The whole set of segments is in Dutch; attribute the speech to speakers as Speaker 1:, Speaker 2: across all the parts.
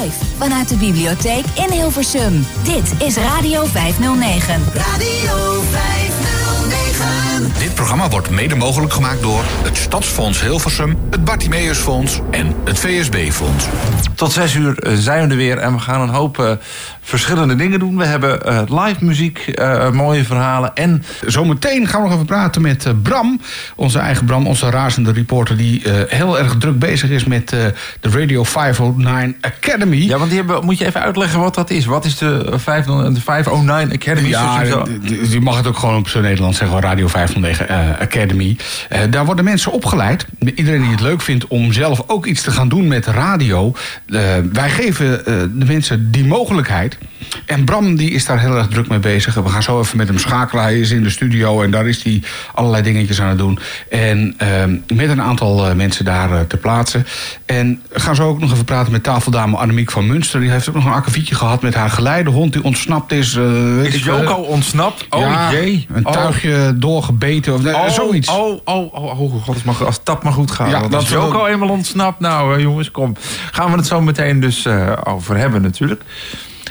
Speaker 1: Live vanuit de bibliotheek in Hilversum. Dit is Radio 509.
Speaker 2: Radio 509.
Speaker 3: Dit programma wordt mede mogelijk gemaakt door het Stadsfonds Hilversum, het Bartimeusfonds en het VSB-fonds.
Speaker 4: Tot zes uur eh, zijn we er weer en we gaan een hoop uh, verschillende dingen doen. We hebben uh, live muziek, mooie verhalen en...
Speaker 3: Zometeen gaan we nog even praten met Bram, onze eigen Bram, onze razende reporter... die heel erg druk bezig is met de Radio 509 Academy.
Speaker 4: Ja, want die hebben, moet je even uitleggen wat dat is. Wat is de, 509, de 509 Academy?
Speaker 3: Ja, je mag het ook gewoon op zijn Nederlands zeggen, Radio 509 Academy. daar worden mensen opgeleid. Iedereen die het leuk vindt om zelf ook iets te gaan doen met radio... Wij geven de mensen die mogelijkheid. En Bram die is daar heel erg druk mee bezig. We gaan zo even met hem schakelen. Hij is in de studio en daar is hij allerlei dingetjes aan het doen. En uh, met een aantal mensen daar te plaatsen. En we gaan zo ook nog even praten met tafeldame Annemiek van Munster. Die heeft ook nog een akkefietje gehad met haar geleidehond die ontsnapt is.
Speaker 4: weet is Joko ontsnapt? Oh
Speaker 3: ja,
Speaker 4: jee.
Speaker 3: Een
Speaker 4: oh.
Speaker 3: tuigje doorgebeten of
Speaker 4: oh,
Speaker 3: zoiets.
Speaker 4: Oh, oh, oh, oh, god, als, als dat maar goed gaat. Ja, dat als Joko eenmaal ontsnapt, nou jongens, kom. Gaan we het zo meteen dus uh, over hebben natuurlijk.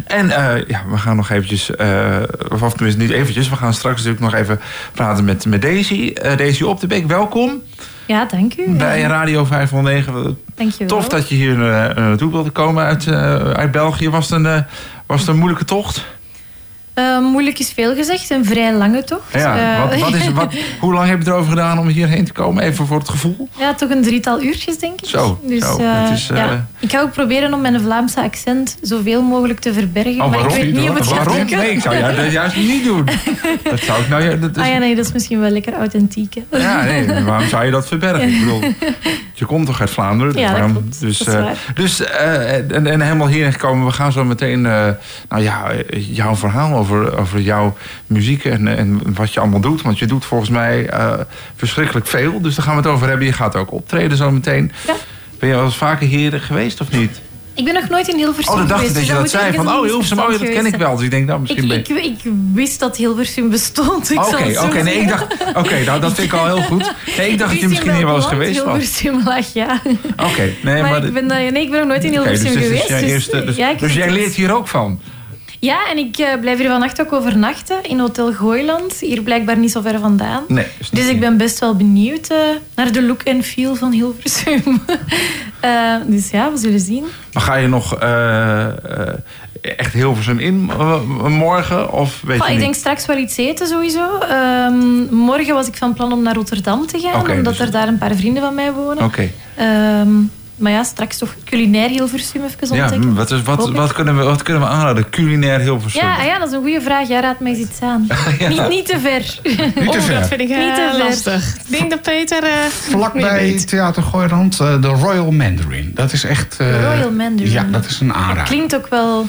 Speaker 4: En uh, ja, we gaan nog eventjes, uh, of tenminste niet eventjes... we gaan straks natuurlijk nog even praten met, met Daisy. Daisy Op de Beek, welkom.
Speaker 5: Ja, dank u.
Speaker 4: Bij Radio 509.
Speaker 5: Dank je wel.
Speaker 4: Tof dat je hier naartoe wilde komen uit, uit België. Was het, een, was het een moeilijke tocht?
Speaker 5: Uh, moeilijk is veel gezegd, een vrij lange tocht.
Speaker 4: Ja,
Speaker 5: uh,
Speaker 4: wat, wat is, wat, hoe lang heb je erover gedaan om hierheen te komen? Even voor het gevoel.
Speaker 5: Ja, toch een drietal uurtjes, denk ik.
Speaker 4: Zo,
Speaker 5: dus,
Speaker 4: zo.
Speaker 5: Uh,
Speaker 4: is,
Speaker 5: ja. Ik ga ook proberen om mijn Vlaamse accent zoveel mogelijk te verbergen.
Speaker 4: Oh,
Speaker 5: maar ik weet niet of het
Speaker 4: waarom?
Speaker 5: gaat
Speaker 4: Nee, ik zou jou dat juist niet doen. Dat zou ik nou... Ja, dat
Speaker 5: is... Ah ja, nee, dat is misschien wel lekker authentiek. Hè?
Speaker 4: Ja, nee, waarom zou je dat verbergen? Ik bedoel, je komt toch uit Vlaanderen?
Speaker 5: Ja,
Speaker 4: waarom,
Speaker 5: klopt.
Speaker 4: Dus,
Speaker 5: dat is waar.
Speaker 4: dus en, en helemaal hierheen gekomen. We gaan zo meteen, nou ja, jouw verhaal over, over jouw muziek en, en wat je allemaal doet. Want je doet volgens mij uh, verschrikkelijk veel. Dus daar gaan we het over hebben. Je gaat ook optreden zo meteen.
Speaker 5: Ja.
Speaker 4: Ben je wel eens vaker hier geweest of niet?
Speaker 5: Ik ben nog nooit in Hilversum
Speaker 4: Oh, dan dacht ik
Speaker 5: geweest,
Speaker 4: dat je dat zei. Van, oh, Hilversum, oh, dat ken ik wel. Dus ik denk, nou, misschien
Speaker 5: ik,
Speaker 4: ben
Speaker 5: ik, ik, wist dat Hilversum bestond.
Speaker 4: Oké, oké. Okay, nee, ik dacht... Oké, okay, nou, dat vind ik al heel goed. Nee, ik dacht dat je misschien hier wel eens geweest was.
Speaker 5: Hilversum lag, ja.
Speaker 4: Oké, nee,
Speaker 5: maar...
Speaker 4: maar
Speaker 5: ik ben, nee, ik ben nog nooit in Hilversum
Speaker 4: dus,
Speaker 5: geweest.
Speaker 4: Dus,
Speaker 5: dus,
Speaker 4: eerste, dus,
Speaker 5: ja,
Speaker 4: dus jij leert hier ook van?
Speaker 5: Ja, en ik uh, blijf hier vannacht ook overnachten in Hotel Gooiland. Hier blijkbaar niet zo ver vandaan.
Speaker 4: Nee,
Speaker 5: dus ik ben best wel benieuwd uh, naar de look en feel van Hilversum. uh, dus ja, we zullen zien.
Speaker 4: Maar ga je nog echt Hilversum in morgen? Of weet
Speaker 5: oh,
Speaker 4: je
Speaker 5: ik denk straks wel iets eten sowieso. Um, morgen was ik van plan om naar Rotterdam te gaan.
Speaker 4: Okay,
Speaker 5: omdat
Speaker 4: dus...
Speaker 5: er daar een paar vrienden van mij wonen.
Speaker 4: Oké.
Speaker 5: Okay. Um, maar ja, straks toch culinair Hilversum even
Speaker 4: ja,
Speaker 5: ontdekken.
Speaker 4: Wat, is, wat, wat, kunnen we, wat kunnen we aanraden? Culinair Hilversum?
Speaker 5: Ja, ja, dat is een goede vraag. Jij raadt mij eens iets aan. ja. niet, niet te ver.
Speaker 3: Niet te
Speaker 6: oh,
Speaker 3: ver.
Speaker 6: dat vind ik
Speaker 5: niet te ver.
Speaker 6: lastig. Ik denk dat Peter... Uh,
Speaker 3: Vlakbij Theater Gooiland, uh, de Royal Mandarin. Dat is echt...
Speaker 5: De Royal Mandarin.
Speaker 3: Ja, dat is een aanrader.
Speaker 5: Klinkt ook wel...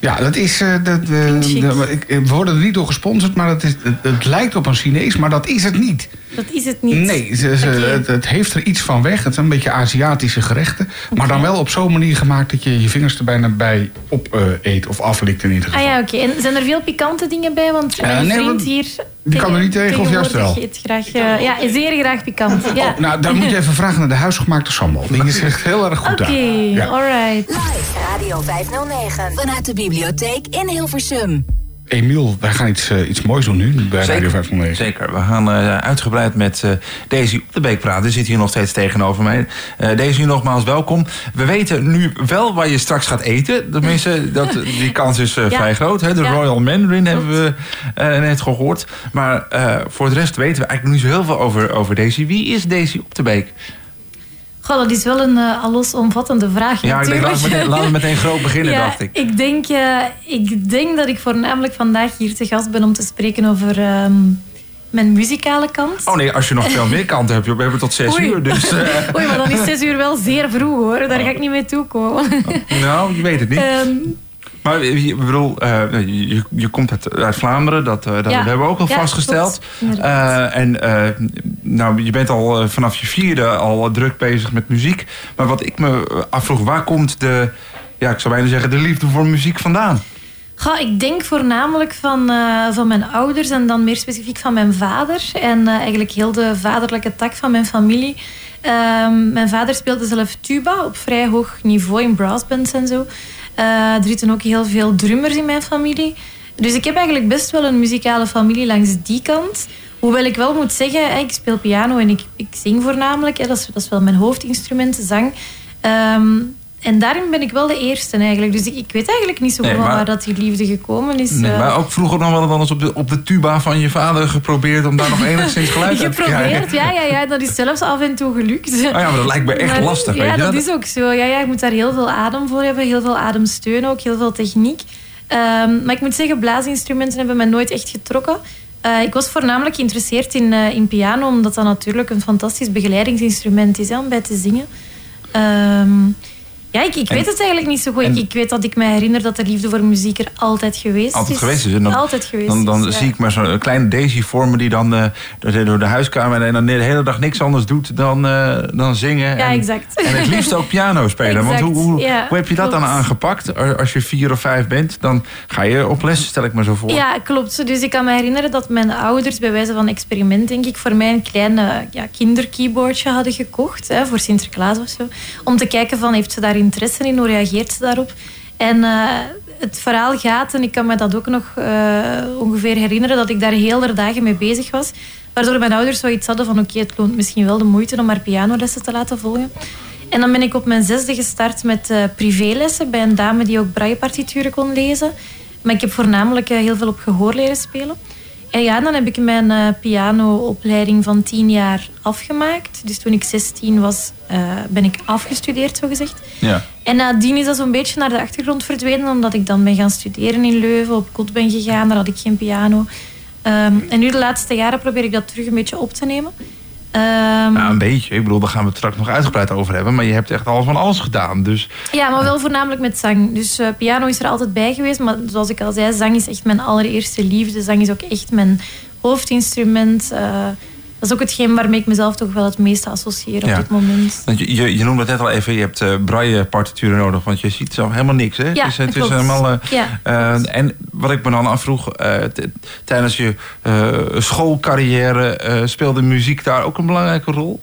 Speaker 3: Ja, dat is... ik, we worden er niet door gesponsord, maar het, is, het, het, lijkt op een Chinees, maar dat is het niet.
Speaker 5: Dat is het niet?
Speaker 3: Nee, ze, ze, okay. het, het, heeft er iets van weg. Het zijn een beetje Aziatische gerechten. Okay. Maar dan wel op zo'n manier gemaakt dat je je vingers er bijna bij op uh, eet of aflikt in ieder geval.
Speaker 5: Ah ja, oké. Okay. En zijn er veel pikante dingen bij? Want mijn uh, nee, vriend hier...
Speaker 3: Die kan er niet tegen, of juist wel?
Speaker 5: Eet graag, uh, ja, zeer graag pikant. Ja.
Speaker 3: Oh, nou, dan moet je even vragen naar de huisgemaakte sambal. Die is echt heel erg goed
Speaker 5: Oké, okay, ja. alright.
Speaker 1: Live Radio 509 vanuit de bibliotheek in Hilversum.
Speaker 3: Emiel, wij gaan iets, uh, iets moois doen nu bij
Speaker 4: zeker,
Speaker 3: Radio 509.
Speaker 4: Zeker. We gaan uh, uitgebreid met uh, Daisy op de Beek praten. Die zit hier nog steeds tegenover mij. Daisy, nogmaals welkom. We weten nu wel waar je straks gaat eten. Tenminste, dat, die kans is ja. vrij groot. Hè? De ja. Royal Mandarin hebben we net gehoord. Maar voor de rest weten we eigenlijk niet zo heel veel over, over Daisy. Wie is Daisy op de Beek?
Speaker 5: Goh, dat is wel een uh, allesomvattende vraag.
Speaker 4: Ja,
Speaker 5: natuurlijk.
Speaker 4: ik denk, laten, we meteen, laten we meteen groot beginnen,
Speaker 5: ja,
Speaker 4: dacht ik.
Speaker 5: Ik denk, uh, ik denk dat ik voornamelijk vandaag hier te gast ben om te spreken over um, mijn muzikale kant.
Speaker 4: Oh nee, als je nog veel meer kanten hebt, we hebben tot zes
Speaker 5: Oei.
Speaker 4: uur. Dus, uh...
Speaker 5: Oei, maar dan is zes uur wel zeer vroeg hoor. Daar ga ik niet mee toekomen.
Speaker 4: Oh, nou, je weet het niet.
Speaker 5: Um,
Speaker 4: maar ik bedoel, uh, je, je komt uit, uit Vlaanderen, dat, uh, dat
Speaker 5: ja.
Speaker 4: hebben we ook al
Speaker 5: ja,
Speaker 4: vastgesteld. Uh, en nou, je bent al vanaf je vierde al druk bezig met muziek. Maar wat ik me afvroeg, waar komt de, ja, ik zou bijna zeggen, de liefde voor muziek vandaan?
Speaker 5: Goh, ik denk voornamelijk van, uh, van mijn ouders en dan meer specifiek van mijn vader. En uh, eigenlijk heel de vaderlijke tak van mijn familie. Ehm, mijn vader speelde zelf tuba op vrij hoog niveau in brassbands en zo. Uh, er zitten ook heel veel drummers in mijn familie. Dus ik heb eigenlijk best wel een muzikale familie langs die kant. Hoewel ik wel moet zeggen, ik speel piano en ik, ik zing voornamelijk. Dat is, dat is wel mijn hoofdinstrument, zang. Ehm, en daarin ben ik wel de eerste eigenlijk. Dus ik, ik weet eigenlijk niet zo goed waar dat die liefde gekomen is.
Speaker 4: Nee,
Speaker 5: eh.
Speaker 4: maar ook vroeger dan wel eens op de, op de tuba van je vader geprobeerd om daar nog enigszins geluid uit te krijgen.
Speaker 5: Geprobeerd, ja, ja, ja. Dat is zelfs af en toe gelukt.
Speaker 4: Oh ja, maar dat lijkt me echt lastig.
Speaker 5: Ja,
Speaker 4: weet je?
Speaker 5: dat is ook zo. Ja, ja, je moet daar heel veel adem voor hebben, heel veel ademsteun ook, heel veel techniek. Ehm, maar ik moet zeggen, blaasinstrumenten hebben me nooit echt getrokken. Uh, ik was voornamelijk geïnteresseerd in, uh, in piano, omdat dat natuurlijk een fantastisch begeleidingsinstrument is hè, om bij te zingen. Um, ja, ik, ik weet het eigenlijk niet zo goed. En, ik weet dat ik me herinner dat de liefde voor muziek er altijd geweest
Speaker 4: altijd
Speaker 5: is.
Speaker 4: Geweest is. En dan,
Speaker 5: altijd geweest
Speaker 4: Dan, dan
Speaker 5: is,
Speaker 4: zie ik maar zo'n kleine Daisy vormen die dan uh, door de huiskamer en dan de hele dag niks anders doet dan, uh, dan zingen.
Speaker 5: Ja,
Speaker 4: en,
Speaker 5: exact.
Speaker 4: En het liefst ook piano spelen.
Speaker 5: Exact,
Speaker 4: Want hoe, hoe,
Speaker 5: ja,
Speaker 4: hoe heb je dat
Speaker 5: klopt.
Speaker 4: dan aangepakt? Als je vier of vijf bent, dan ga je op les, stel ik me zo voor.
Speaker 5: Ja, klopt. Dus ik kan me herinneren dat mijn ouders bij wijze van experiment, denk ik, voor mij een klein ja, kinderkeyboardje hadden gekocht. Hè, voor Sinterklaas of zo. Om te kijken van, heeft ze daar interesse in? Hoe reageert ze daarop? En uh, het verhaal gaat, en ik kan me dat ook nog uh, ongeveer herinneren, dat ik daar heel de dagen mee bezig was. Waardoor mijn ouders zoiets hadden van, oké, het loont misschien wel de moeite om maar pianolessen te laten volgen. En dan ben ik op mijn zesde gestart met uh, privélessen bij een dame die ook braillepartituren kon lezen. Maar ik heb voornamelijk heel veel op gehoor leren spelen. En ja, dan heb ik mijn uh, pianoopleiding van tien jaar afgemaakt. Dus toen ik 16 was, uh, ben ik afgestudeerd, zogezegd.
Speaker 4: Ja.
Speaker 5: En nadien is dat zo'n beetje naar de achtergrond verdwenen, omdat ik dan ben gaan studeren in Leuven, op kot ben gegaan, daar had ik geen piano. Um, en nu de laatste jaren probeer ik dat terug een beetje op te nemen. Um,
Speaker 4: nou, een beetje. Ik bedoel, daar gaan we het straks nog uitgebreid over hebben. Maar je hebt echt al van alles gedaan. Dus...
Speaker 5: Ja, maar wel voornamelijk met zang. Dus uh, piano is er altijd bij geweest. Maar zoals ik al zei, zang is echt mijn allereerste liefde. Zang is ook echt mijn hoofdinstrument. Uh, dat is ook hetgeen waarmee ik mezelf toch wel het meeste associeer op
Speaker 4: ja.
Speaker 5: dit moment.
Speaker 4: Want je, je, je noemde het net al even, je hebt uh, braille partituren nodig. Want je ziet zelf helemaal niks, hè?
Speaker 5: Ja,
Speaker 4: dus het
Speaker 5: klopt.
Speaker 4: is helemaal... Uh,
Speaker 5: ja,
Speaker 4: uh, en wat ik me dan afvroeg, tijdens je schoolcarrière speelde muziek daar ook een belangrijke rol?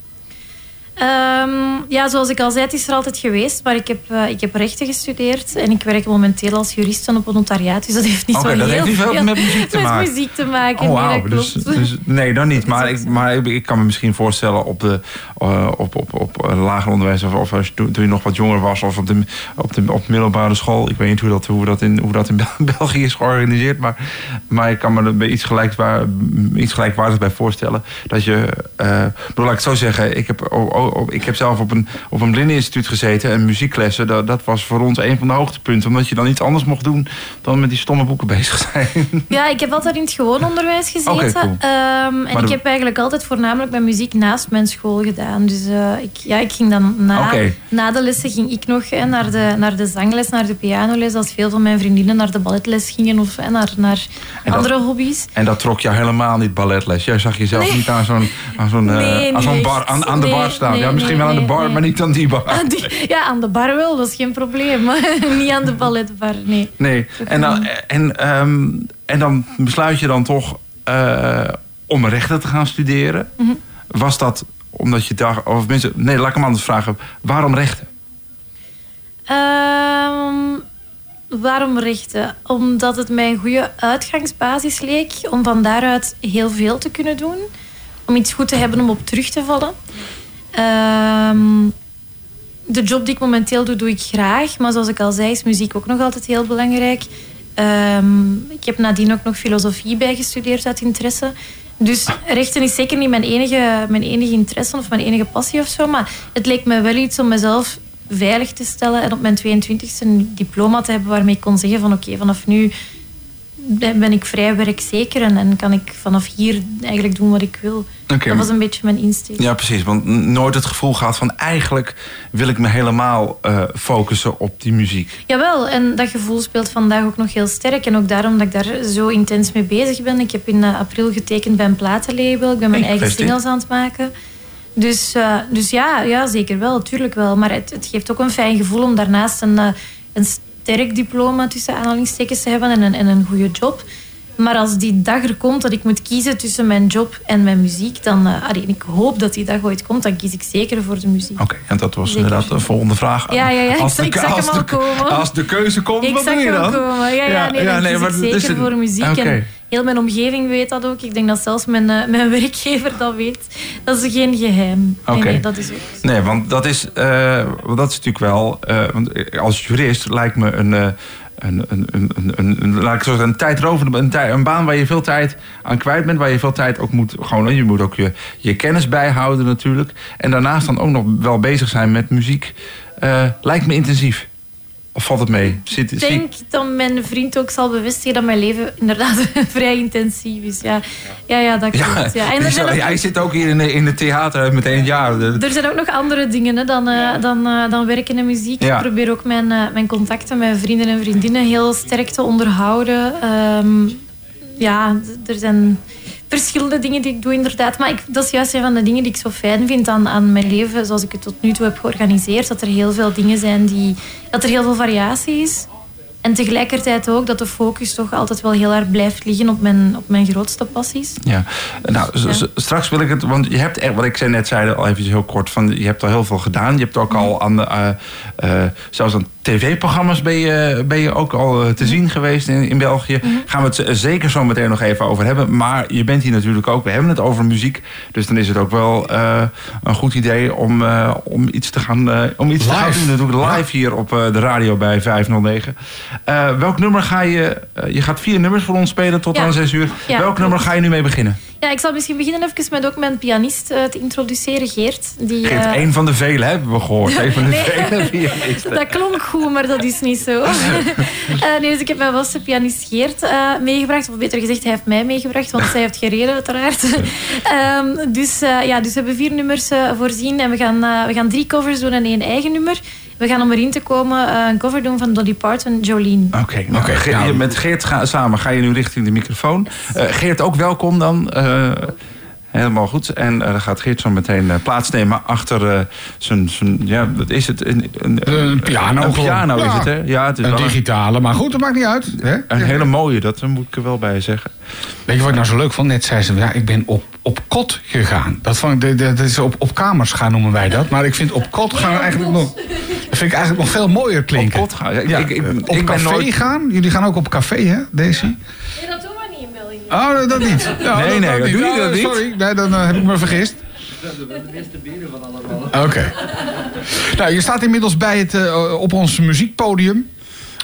Speaker 5: Um, ja, zoals ik al zei, het is er altijd geweest. Maar ik heb, uh, ik heb rechten gestudeerd. En ik werk momenteel als jurist op een notariaat. Dus dat heeft niet
Speaker 4: okay,
Speaker 5: zo heel
Speaker 4: niet veel
Speaker 5: veel
Speaker 4: met muziek te
Speaker 5: met
Speaker 4: maken.
Speaker 5: muziek te maken.
Speaker 4: Oh, wow.
Speaker 5: nee, dat
Speaker 4: dus, dus, nee, dan niet. Maar, ik, maar ik, kan me misschien voorstellen op, de, uh, op, op, op uh, lager onderwijs... of, of als toen je nog wat jonger was... of op de, op de op middelbare school. Ik weet niet hoe dat, hoe dat, in, hoe dat in België is georganiseerd. Maar, maar ik kan me er iets, gelijkwaar, iets gelijkwaardigs bij voorstellen. Dat je... Bedoel, laat ik het zo zeggen. Ik heb, oh, ik heb zelf op een, op een blindeninstituut gezeten en muzieklessen. Dat, dat was voor ons een van de hoogtepunten. Omdat je dan iets anders mocht doen dan met die stomme boeken bezig zijn.
Speaker 5: Ja, ik heb altijd in het gewoon onderwijs gezeten.
Speaker 4: Okay, cool.
Speaker 5: um, en
Speaker 4: Maar
Speaker 5: ik heb eigenlijk altijd voornamelijk mijn muziek naast mijn school gedaan. Dus uh, ik, ja, ik ging dan na, na de lessen ging ik nog hè, naar, de, naar de zangles, naar de pianoles. Als veel van mijn vriendinnen naar de balletles gingen of hè, naar, naar
Speaker 4: En dat-
Speaker 5: andere hobby's.
Speaker 4: En dat trok je helemaal niet balletles. Jij zag jezelf
Speaker 5: Nee.
Speaker 4: niet aan zo'n aan zo'n eh, aan zo'n bar, aan, aan de bar staan.
Speaker 5: Nee,
Speaker 4: ja, misschien
Speaker 5: nee,
Speaker 4: wel aan de bar,
Speaker 5: nee.
Speaker 4: maar niet aan die bar.
Speaker 5: Aan die- ja, aan de bar wel, dat is geen probleem. Niet aan de balletbar, nee.
Speaker 4: Nee. En dan, en, ehm, en dan besluit je dan toch eh, om rechten te gaan studeren.
Speaker 5: Mhm.
Speaker 4: Was dat omdat je dacht, of mensen, nee, laat ik hem anders vragen. Waarom rechten?
Speaker 5: Ehm, waarom rechten? Omdat het mij een goede uitgangsbasis leek om van daaruit heel veel te kunnen doen. Om iets goed te hebben om op terug te vallen. Ehm, de job die ik momenteel doe, doe ik graag. Maar zoals ik al zei, is muziek ook nog altijd heel belangrijk. Ehm, ik heb nadien ook nog filosofie bijgestudeerd uit interesse. Dus rechten is zeker niet mijn enige, mijn enige interesse of mijn enige passie of zo. Maar het leek me wel iets om mezelf veilig te stellen en op mijn 22e een diploma te hebben waarmee ik kon zeggen van oké, vanaf nu ben ik vrij werkzeker en, en kan ik vanaf hier eigenlijk doen wat ik wil. Dat was een beetje mijn insteek.
Speaker 4: Ja, precies. Want nooit het gevoel gehad van eigenlijk wil ik me helemaal eh, focussen op die muziek.
Speaker 5: Jawel, en dat gevoel speelt vandaag ook nog heel sterk. En ook daarom dat ik daar zo intens mee bezig ben. Ik heb in eh, april getekend bij een platenlabel. Ik ben mijn eigen singles aan het maken. Dus, eh, dus ja, ja, zeker wel, tuurlijk wel. Maar het, het geeft ook een fijn gevoel om daarnaast een, een sterk diploma tussen aanhalingstekens te hebben en een, en een goede job. Maar als die dag er komt dat ik moet kiezen tussen mijn job en mijn muziek, dan, uh, allee, ik hoop dat die dag ooit komt, dan kies ik zeker voor de muziek.
Speaker 4: Oké, en dat was inderdaad de volgende vraag.
Speaker 5: Ja, ja, ja.
Speaker 4: Als de,
Speaker 5: ik zag
Speaker 4: als
Speaker 5: hem al
Speaker 4: de-
Speaker 5: komen.
Speaker 4: Als de keuze komt,
Speaker 5: ik
Speaker 4: wat
Speaker 5: zag
Speaker 4: doe je
Speaker 5: hem
Speaker 4: dan?
Speaker 5: komen. Ja, ja, nee, dan kies
Speaker 4: maar
Speaker 5: ik
Speaker 4: dit is
Speaker 5: zeker voor muziek. En heel mijn omgeving weet dat ook. Ik denk dat zelfs mijn, eh, mijn werkgever dat weet. Dat is geen geheim. Nee, dat is ook.
Speaker 4: Nee, want dat is, want dat is natuurlijk wel. eh, want als jurist lijkt me een. een, een, een, een, een, laat ik zo zeggen, een tijdrovende een, tij- een baan waar je veel tijd aan kwijt bent. Waar je veel tijd ook moet. Gewoon, je moet ook je, je kennis bijhouden, natuurlijk. En daarnaast dan ook nog wel bezig zijn met muziek. Lijkt me intensief. Of valt het mee? Zit,
Speaker 5: Ik
Speaker 4: zie-
Speaker 5: denk dat mijn vriend ook zal bevestigen dat mijn leven inderdaad vrij intensief is. Ja, ja, ja dat klopt. Ja. En ook-
Speaker 4: hij zit ook hier in de, in het theater meteen. Ja, de-
Speaker 5: Er zijn ook nog andere dingen hè, dan, eh, dan, eh, dan werken en muziek.
Speaker 4: Ja.
Speaker 5: Ik probeer ook mijn, eh, mijn contacten met vrienden en vriendinnen heel sterk te onderhouden. Ehm, ja, er zijn verschillende dingen die ik doe inderdaad. Maar ik, dat is juist een van de dingen die ik zo fijn vind aan, aan mijn leven, zoals ik het tot nu toe heb georganiseerd. Dat er heel veel dingen zijn die... Dat er heel veel variatie is. En tegelijkertijd ook dat de focus toch altijd wel heel erg blijft liggen op mijn, op mijn grootste passies.
Speaker 4: Ja, nou,
Speaker 5: Ja.
Speaker 4: straks wil ik het, want je hebt echt, wat ik zei net zei al even heel kort, van je hebt al heel veel gedaan. Je hebt ook al aan, de, eh, eh, zelfs aan tv-programma's ben je, ben je ook al eh, te zien geweest in, in België. Gaan we het zeker zo meteen nog even over hebben. Maar je bent hier natuurlijk ook, we hebben het over muziek, dus dan is het ook wel eh, een goed idee om, eh, om iets te gaan, eh, om iets te gaan doen. Dat doe ik live hier op de radio bij 509. Eh, welk nummer ga je, eh, je gaat vier nummers voor ons spelen tot aan zes uur. Welk nummer ga je nu mee beginnen?
Speaker 5: Ja, ik zal misschien beginnen even met ook mijn pianist eh, te introduceren, Geert. Die,
Speaker 4: Geert,
Speaker 5: eh,
Speaker 4: een van de vele hebben we gehoord. Een van de
Speaker 5: Nee.
Speaker 4: vele pianisten.
Speaker 5: Dat klonk goed, maar dat is niet zo. Eh, nee, dus ik heb mijn vaste pianist Geert eh, meegebracht. Of beter gezegd, hij heeft mij meegebracht, want zij heeft gereden uiteraard. Ehm, dus, eh, ja, dus we hebben vier nummers voorzien. En we gaan, eh, we gaan drie covers doen en één eigen nummer. We gaan om erin te komen eh, een cover doen van Dolly Parton, Jolene.
Speaker 4: Oké, nou,
Speaker 3: Oké,
Speaker 4: Ge-
Speaker 3: nou.
Speaker 4: met Geert ga, samen ga je nu richting de microfoon. Eh, Geert, ook welkom dan. Eh, helemaal goed. En eh, dan gaat Geert zo meteen eh, plaatsnemen achter zijn, zijn... Ja, wat is het? Een, een,
Speaker 3: Een piano
Speaker 4: Een
Speaker 3: gewoon.
Speaker 4: piano is
Speaker 3: Ja.
Speaker 4: het, hè? Ja, het is
Speaker 3: Een
Speaker 4: wel een,
Speaker 3: digitale, maar goed, dat maakt niet uit. Hè?
Speaker 4: een hele mooie. Dat moet ik er wel bij zeggen.
Speaker 3: Weet je wat ik nou zo leuk vond? Net zei ze, ja, ik ben op, op kot gegaan. Dat, vond ik, dat is op, op kamers gaan noemen wij dat. Maar ik vind op kot gaan eigenlijk nog... Dat vind ik eigenlijk nog veel mooier klinken.
Speaker 4: Op kot gaan. Ja, ik-
Speaker 3: Ja,
Speaker 4: ik- ik-
Speaker 3: op
Speaker 4: ik ben
Speaker 3: café
Speaker 4: nooit-
Speaker 3: gaan? Jullie gaan ook op café, hè, Daisy?
Speaker 5: Dat doen we niet in België.
Speaker 3: Oh, dat- niet. Ja,
Speaker 4: Nee,
Speaker 3: dat,
Speaker 4: nee,
Speaker 3: dat
Speaker 4: doe je dat niet?
Speaker 3: Sorry, nee, dan eh, heb ik me vergist. Oké. Nou, je staat inmiddels bij het, eh, op ons muziekpodium.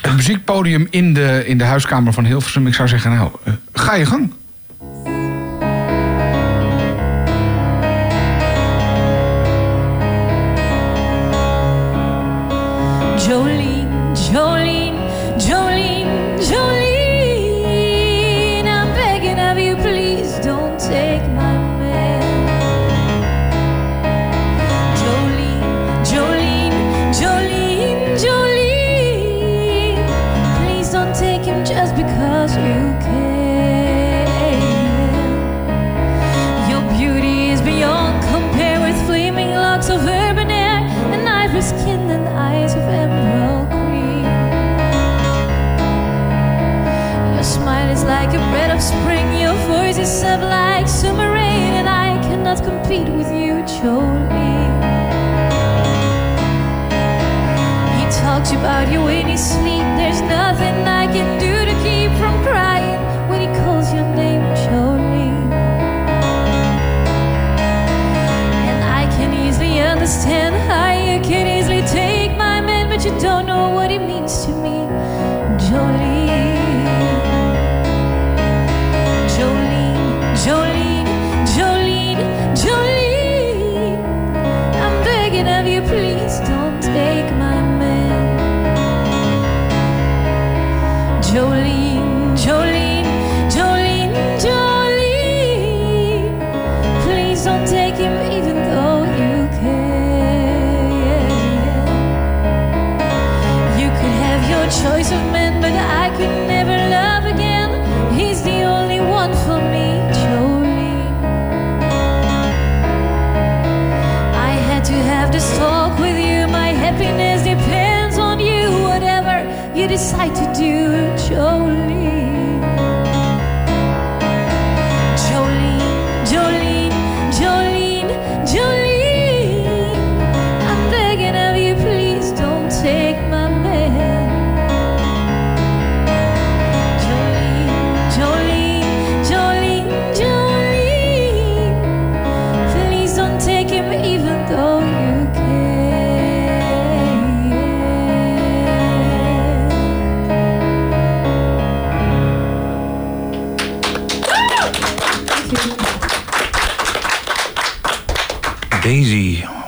Speaker 3: Het muziekpodium in de, in de huiskamer van Hilversum. Ik zou zeggen, nou, eh, ga je gang.
Speaker 5: Compete with you, Jolene. He talks about you in his sleep. There's nothing I can do happiness depends on you. Whatever you decide to do, Jolene.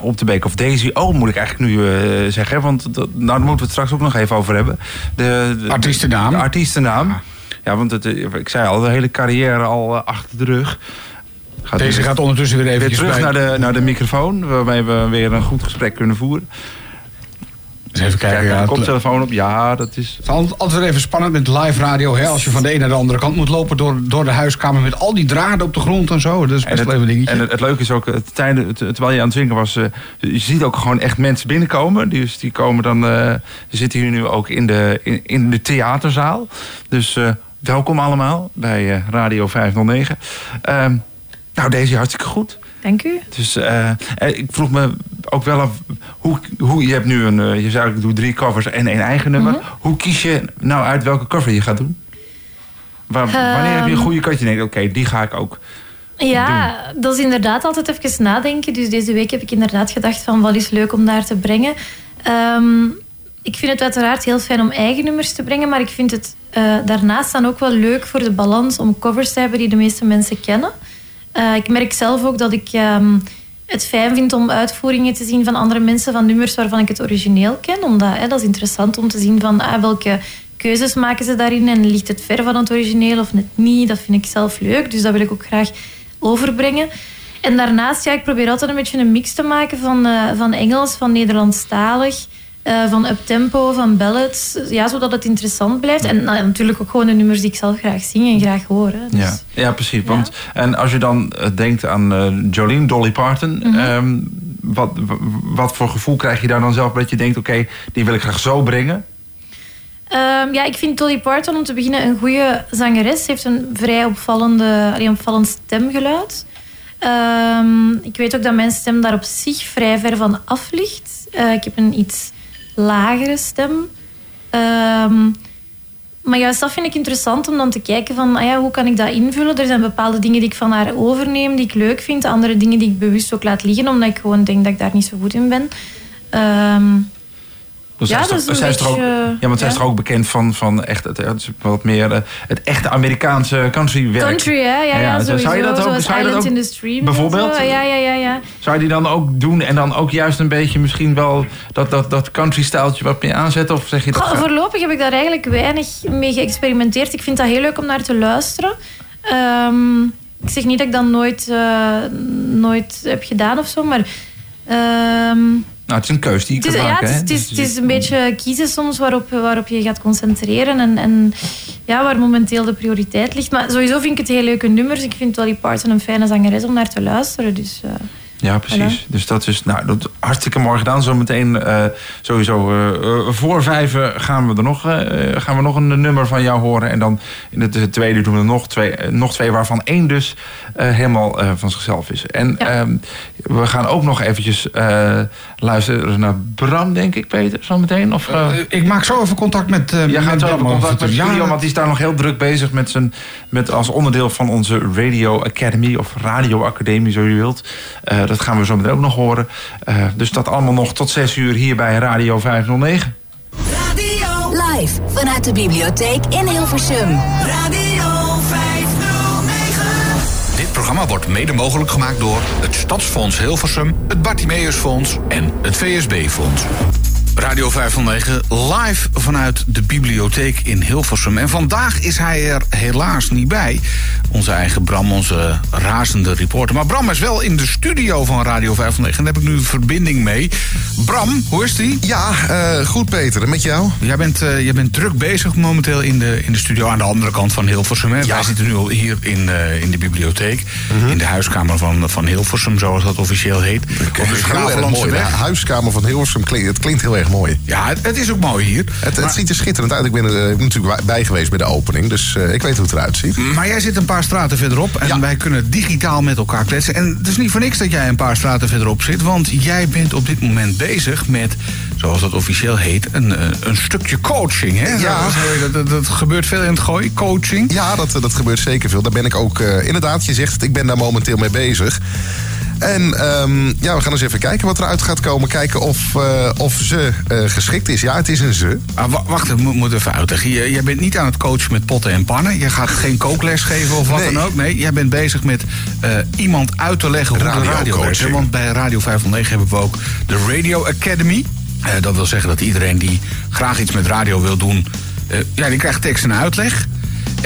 Speaker 4: Op de beek. Of Daisy O moet ik eigenlijk nu eh, zeggen. Want dat, nou, daar moeten we het straks ook nog even over hebben. De, de
Speaker 3: Artiestennaam.
Speaker 4: De artiestennaam. Ja, want het, eh, ik zei al, de hele carrière al eh, achter de rug. Gaat
Speaker 3: Deze
Speaker 4: weer-
Speaker 3: gaat ondertussen weer
Speaker 4: weer
Speaker 3: even
Speaker 4: terug naar de, naar de microfoon. Waarmee we weer een goed gesprek kunnen voeren.
Speaker 3: Eens even kijken.
Speaker 4: Kijk,
Speaker 3: ja,
Speaker 4: koptelefoon op. Ja, dat is...
Speaker 3: Het is altijd even spannend met live radio. Hè? Als je van de ene naar de andere kant moet lopen door, door de huiskamer met al die draden op de grond en zo. Dat is best
Speaker 4: En
Speaker 3: wel even dingetje.
Speaker 4: en het, het leuke is ook, het, tijden, terwijl je aan het zingen was, eh, je ziet ook gewoon echt mensen binnenkomen. Dus die komen dan, eh die zitten hier nu ook in de, in, in de theaterzaal. Dus eh, welkom allemaal bij eh, Radio 509. Ehm, nou, deze hartstikke goed.
Speaker 5: Dank u.
Speaker 4: Dus eh, eh, ik vroeg me ook wel af, hoe, hoe je hebt nu een, eh, je zei ik doe drie covers en één eigen nummer.
Speaker 5: Mhm.
Speaker 4: Hoe kies je nou uit welke cover je gaat doen? Waar, wanneer heb je een
Speaker 5: Ehm.
Speaker 4: goede kant? Je denkt, oké, die ga ik ook.
Speaker 5: Ja, dat is inderdaad altijd even nadenken. Dus deze week heb ik inderdaad gedacht van wat is leuk om daar te brengen. Ehm, ik vind het uiteraard heel fijn om eigen nummers te brengen, maar ik vind het daarnaast dan ook wel leuk voor de balans om covers te hebben die de meeste mensen kennen. Eh, ik merk zelf ook dat ik ehm, het fijn vind om uitvoeringen te zien van andere mensen van nummers waarvan ik het origineel ken. Omdat hè, dat is interessant om te zien van ah, welke keuzes maken ze daarin en ligt het ver van het origineel of net niet. Dat vind ik zelf leuk, dus dat wil ik ook graag overbrengen. En daarnaast, ja, ik probeer altijd een beetje een mix te maken van, eh, van Engels, van Nederlandstalig, eh, van uptempo, van ballads. Ja, zodat het interessant blijft. En nou, natuurlijk ook gewoon de nummers die ik zelf graag zing en graag hoor. hè. Dus,
Speaker 4: Ja, ja precies. Want, en als je dan eh, denkt aan eh, Jolene, Dolly Parton...
Speaker 5: Mhm.
Speaker 4: ehm, wat, wat voor gevoel krijg je daar dan zelf dat je denkt... oké, die wil ik graag zo brengen?
Speaker 5: Ehm, ja, ik vind Dolly Parton om te beginnen een goede zangeres. Ze heeft een vrij opvallende, allee, opvallend stemgeluid. Ehm, ik weet ook dat mijn stem daar op zich vrij ver van af ligt. Ik heb een iets lagere stem. Ehm, maar juist dat vind ik interessant om dan te kijken van ah ja, hoe kan ik dat invullen. Er zijn bepaalde dingen die ik van haar overneem, die ik leuk vind. Andere dingen die ik bewust ook laat liggen, omdat ik gewoon denk dat ik daar niet zo goed in ben. Ehm,
Speaker 4: Dus
Speaker 5: Ja, dat is
Speaker 4: toch- ook,
Speaker 5: beetje,
Speaker 4: ja, want zij is toch ook bekend van, van echt het, wat meer eh, het echte Amerikaanse countrywerk.
Speaker 5: Country, hè? Ja, ja,
Speaker 4: Ja, zou je dat ook- zou je dat ook
Speaker 5: in the Stream.
Speaker 4: bijvoorbeeld?
Speaker 5: Ja, ja, ja, ja.
Speaker 4: Zou je die dan ook doen en dan ook juist een beetje misschien wel dat, dat, dat country-stijltje wat meer aanzetten? Of zeg je dat?
Speaker 5: Goh, voorlopig heb ik daar eigenlijk weinig mee geëxperimenteerd. Ik vind dat heel leuk om naar te luisteren. Ehm, ik zeg niet dat ik dat nooit, eh, nooit heb gedaan of zo, maar... ehm,
Speaker 4: Nou, het is een keus die je
Speaker 5: het, is,
Speaker 4: kunt
Speaker 5: ja,
Speaker 4: maken.
Speaker 5: het, is,
Speaker 4: hè?
Speaker 5: het, is,
Speaker 4: Dus-
Speaker 5: het is een beetje kiezen soms waarop, waarop je gaat concentreren en, en ja, waar momenteel de prioriteit ligt. Maar sowieso vind ik het heel leuke nummers. Ik vind Dolly Parton een fijne zangeres om naar te luisteren. Dus, eh,
Speaker 4: Ja, precies. Dus dat is nou, dat, hartstikke mooi gedaan. Zometeen eh sowieso eh, eh, voor vijven gaan we er nog, eh, gaan we nog een nummer van jou horen. En dan in het, tweede doen we nog twee, nog twee waarvan één dus eh, helemaal eh, van zichzelf is. En
Speaker 5: Ja.
Speaker 4: ehm, we gaan ook nog eventjes eh, luisteren naar Bram, denk ik, Peter, zometeen. Of,
Speaker 3: ik maak zo even contact met. eh
Speaker 4: Jij gaat zo even contact met studio,
Speaker 3: Ja,
Speaker 4: want die is daar nog heel druk bezig met zijn, met als onderdeel van onze Radio Academy of Radio Academie, zo je wilt. Eh, dat gaan we zo meteen ook nog horen. Eh, dus dat allemaal nog tot 6 uur hier bij Radio 509.
Speaker 2: Radio,
Speaker 1: Live vanuit de bibliotheek in Hilversum.
Speaker 2: Radio 509.
Speaker 6: Dit programma wordt mede mogelijk gemaakt door het Stadsfonds Hilversum, het Bartimeusfonds en het VSB-fonds. Radio 509 live vanuit de bibliotheek in Hilversum. En vandaag is hij er helaas niet bij. Onze eigen Bram, onze razende reporter. Maar Bram is wel in de studio van Radio 509. En daar heb ik nu een verbinding mee. Bram, hoe is die?
Speaker 7: Ja, eh, goed Peter. En met jou?
Speaker 6: Jij bent, eh, jij bent druk bezig momenteel in de, in de studio aan de andere kant van Hilversum. Hè? Wij zitten nu al hier in, eh, in de bibliotheek.
Speaker 7: Mhm.
Speaker 6: In de huiskamer van, van Hilversum, zoals dat officieel heet. Op de Gravelandse
Speaker 7: huiskamer van Hilversum klinkt, het klinkt heel erg mooi.
Speaker 6: Ja, het, het is ook mooi hier.
Speaker 7: Het,
Speaker 6: maar,
Speaker 7: het ziet er schitterend uit. Ik ben er eh, natuurlijk bij geweest bij de opening. Dus eh, ik weet hoe het eruit ziet.
Speaker 6: maar jij zit een paar straten verderop en
Speaker 7: Ja.
Speaker 6: wij kunnen digitaal met elkaar kletsen. En het is niet voor niks dat jij een paar straten verderop zit, want jij bent op dit moment bezig met, zoals dat officieel heet, een, eh, een stukje coaching. Hè?
Speaker 7: Ja.
Speaker 6: Dat, dat, gebeurt veel in het gooi, coaching.
Speaker 7: Ja, dat, dat gebeurt zeker veel. Daar ben ik ook, inderdaad, je zegt het, ik ben daar momenteel mee bezig. En ehm, ja, we gaan eens even kijken wat eruit gaat komen. Kijken of, eh, of ze eh, geschikt is. Ja, het is een ze.
Speaker 3: Ah, wa- wacht, ik moet, moet even uitleggen. Je- Jij bent niet aan het coachen met potten en pannen. Je gaat geen kookles geven of wat
Speaker 7: Nee.
Speaker 3: dan ook. Nee, jij bent bezig met eh, iemand uit te leggen hoe de radio werkt. Want bij Radio 509 hebben we ook de Radio Academy. Dat wil zeggen dat iedereen die graag iets met radio wil doen... ja, die krijgt tekst en uitleg.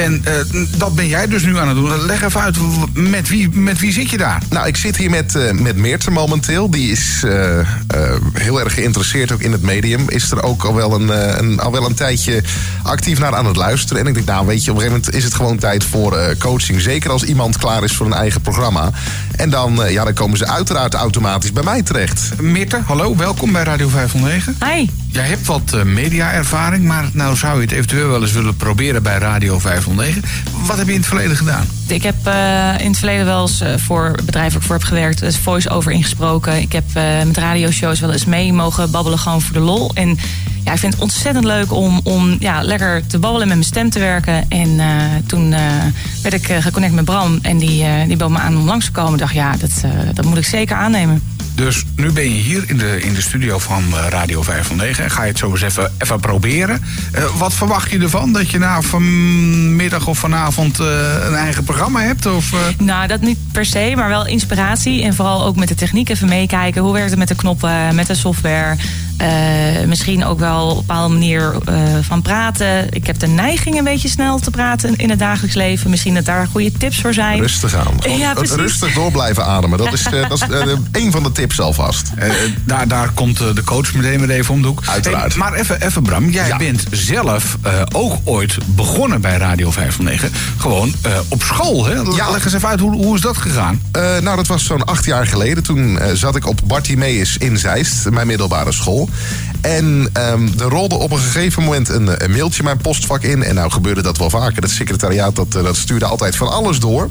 Speaker 3: En eh, dat ben jij dus nu aan het doen. Leg even uit, met wie, met wie zit je daar?
Speaker 7: Nou, ik zit hier met, eh met Meerten momenteel. Die is eh, heel erg geïnteresseerd ook in het medium. Is er ook al wel een, een, al wel een tijdje actief naar aan het luisteren. En ik denk, nou weet je, op een gegeven moment is het gewoon tijd voor eh, coaching. Zeker als iemand klaar is voor een eigen programma. En dan, eh, ja, dan komen ze uiteraard automatisch bij mij terecht.
Speaker 3: Mirte, hallo, welkom bij Radio 509.
Speaker 8: Hi.
Speaker 3: Jij hebt wat eh, media-ervaring, maar nou zou je het eventueel wel eens willen proberen bij Radio 509. Wat heb je in het verleden gedaan?
Speaker 8: Ik heb eh, in het verleden wel eens eh, voor bedrijf waar ik voor heb gewerkt, dus voice-over ingesproken. Ik heb met radioshows wel eens mee mogen babbelen, gewoon voor de lol. En ja, ik vind het ontzettend leuk om, om ja, lekker te babbelen en met mijn stem te werken. En toen werd ik geconnect met Bram en die, die bood me aan om langs te komen. Ik dacht, ja, dat, dat moet ik zeker aannemen.
Speaker 3: Dus nu ben je hier in de, in de studio van eh, Radio 509 en ga je het zo eens even, even proberen. Eh, wat verwacht je ervan? Dat je na vanmiddag of vanavond eh, een eigen programma hebt? Of, eh?
Speaker 8: Nou, dat niet per se, maar wel inspiratie. En vooral ook met de techniek even meekijken. Hoe werkt het met de knoppen, met de software? Eh, misschien ook wel op een bepaalde manier eh, van praten. Ik heb de neiging een beetje snel te praten in het dagelijks leven. Misschien dat daar goede tips voor zijn.
Speaker 7: Rustig aan. Gewoon
Speaker 8: Ja,
Speaker 7: rustig door blijven ademen. Dat is, eh, dat is een van de tips alvast.
Speaker 3: Eh, daar, daar komt eh, de coach meteen weer even om de hoek.
Speaker 7: Uiteraard.
Speaker 3: Hey, maar even, even Bram, jij
Speaker 7: Ja.
Speaker 3: bent zelf eh, ook ooit begonnen bij Radio 509. Gewoon eh, op school, hè?
Speaker 7: Ja.
Speaker 3: Leg eens even uit, hoe, hoe is dat gegaan?
Speaker 7: Eh, nou, dat was zo'n acht jaar geleden. Toen eh, zat ik op Bartimeus in Zeist, mijn middelbare school. En ehm, er rolde op een gegeven moment een, een mailtje mijn postvak in. En nou gebeurde dat wel vaker. Het secretariaat dat, eh, dat stuurde altijd van alles door.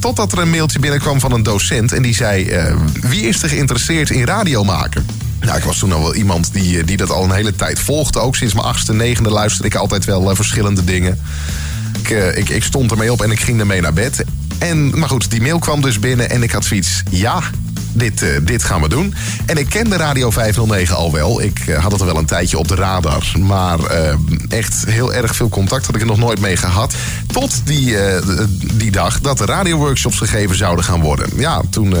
Speaker 7: Totdat er een mailtje binnenkwam van een docent. En die zei, eh, wie is er geïnteresseerd in radio maken? Nou, ik was toen al wel iemand die, eh, die dat al een hele tijd volgde. Ook sinds mijn achtste, negende luisterde ik altijd wel eh, verschillende dingen. Ik, ik, ik stond ermee op en ik ging ermee naar bed. En, maar goed, die mail kwam dus binnen en ik had zoiets... ja, dit, eh, dit gaan we doen. En ik kende Radio 509 al wel. Ik eh, had het al wel een tijdje op de radar. Maar eh, echt heel erg veel contact had ik er nog nooit mee gehad. Tot die, die dag dat de radioworkshops gegeven zouden gaan worden. Ja, toen...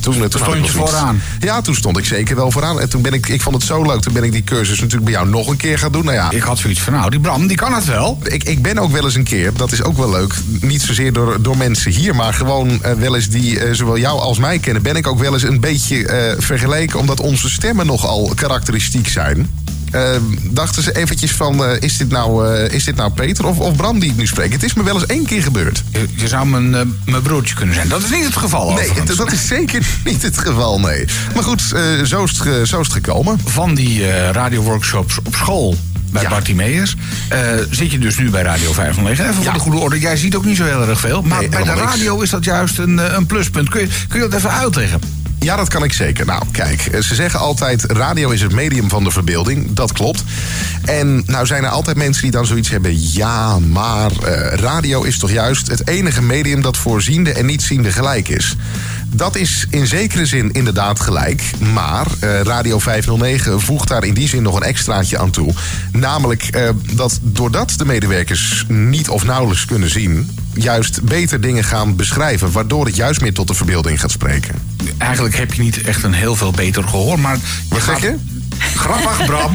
Speaker 7: toen, toen
Speaker 3: stond je vooraan.
Speaker 7: Ja, toen stond ik zeker wel vooraan. En toen ben ik... Ik vond het zo leuk. Toen ben ik die cursus natuurlijk bij jou nog een keer gaan doen. Nou ja,
Speaker 3: Ik had zoiets van, nou, die Bram, die kan het wel.
Speaker 7: ik, ik ben ook wel eens een keer, dat is ook wel leuk. Niet zozeer door, door mensen hier, maar gewoon wel eens die zowel jou als mij kennen. Ben ik ook wel eens een beetje eh, vergeleken, omdat onze stemmen nogal karakteristiek zijn. Eh, dachten ze eventjes van, eh, is, dit nou, eh, is dit nou Peter of, of Bram die ik nu spreek? Het is me wel eens één keer gebeurd.
Speaker 3: Je, je zou mijn, mijn broertje kunnen zijn. Dat is niet het geval,
Speaker 7: Nee, dat is zeker niet het geval, nee. Maar goed, zo, is het, zo is het gekomen.
Speaker 3: Van die radioworkshops op school bij
Speaker 7: Ja.
Speaker 3: Bartimeus... eh, zit je dus nu bij Radio 509. Even
Speaker 7: Ja.
Speaker 3: voor de goede orde, jij ziet ook niet zo heel erg veel. Maar
Speaker 7: Nee,
Speaker 3: bij de
Speaker 7: niks.
Speaker 3: radio is dat juist een, eh, een pluspunt. Kun je, kun je dat even uitleggen?
Speaker 7: Ja, dat kan ik zeker. Nou, kijk, eh, ze zeggen altijd: radio is het medium van de verbeelding. Dat klopt. En nou zijn er altijd mensen die dan zoiets hebben: ja, maar eh, radio is toch juist het enige medium dat voor ziende en niet-ziende gelijk is. Dat is in zekere zin inderdaad gelijk. Maar eh, Radio 509 voegt daar in die zin nog een extraatje aan toe. Namelijk dat doordat de medewerkers niet of nauwelijks kunnen zien, juist beter dingen gaan beschrijven. Waardoor het juist meer tot de verbeelding gaat spreken.
Speaker 3: Eigenlijk heb je niet echt een heel veel beter gehoor, maar...
Speaker 7: Wat zeg je?
Speaker 3: Grappig, Bram.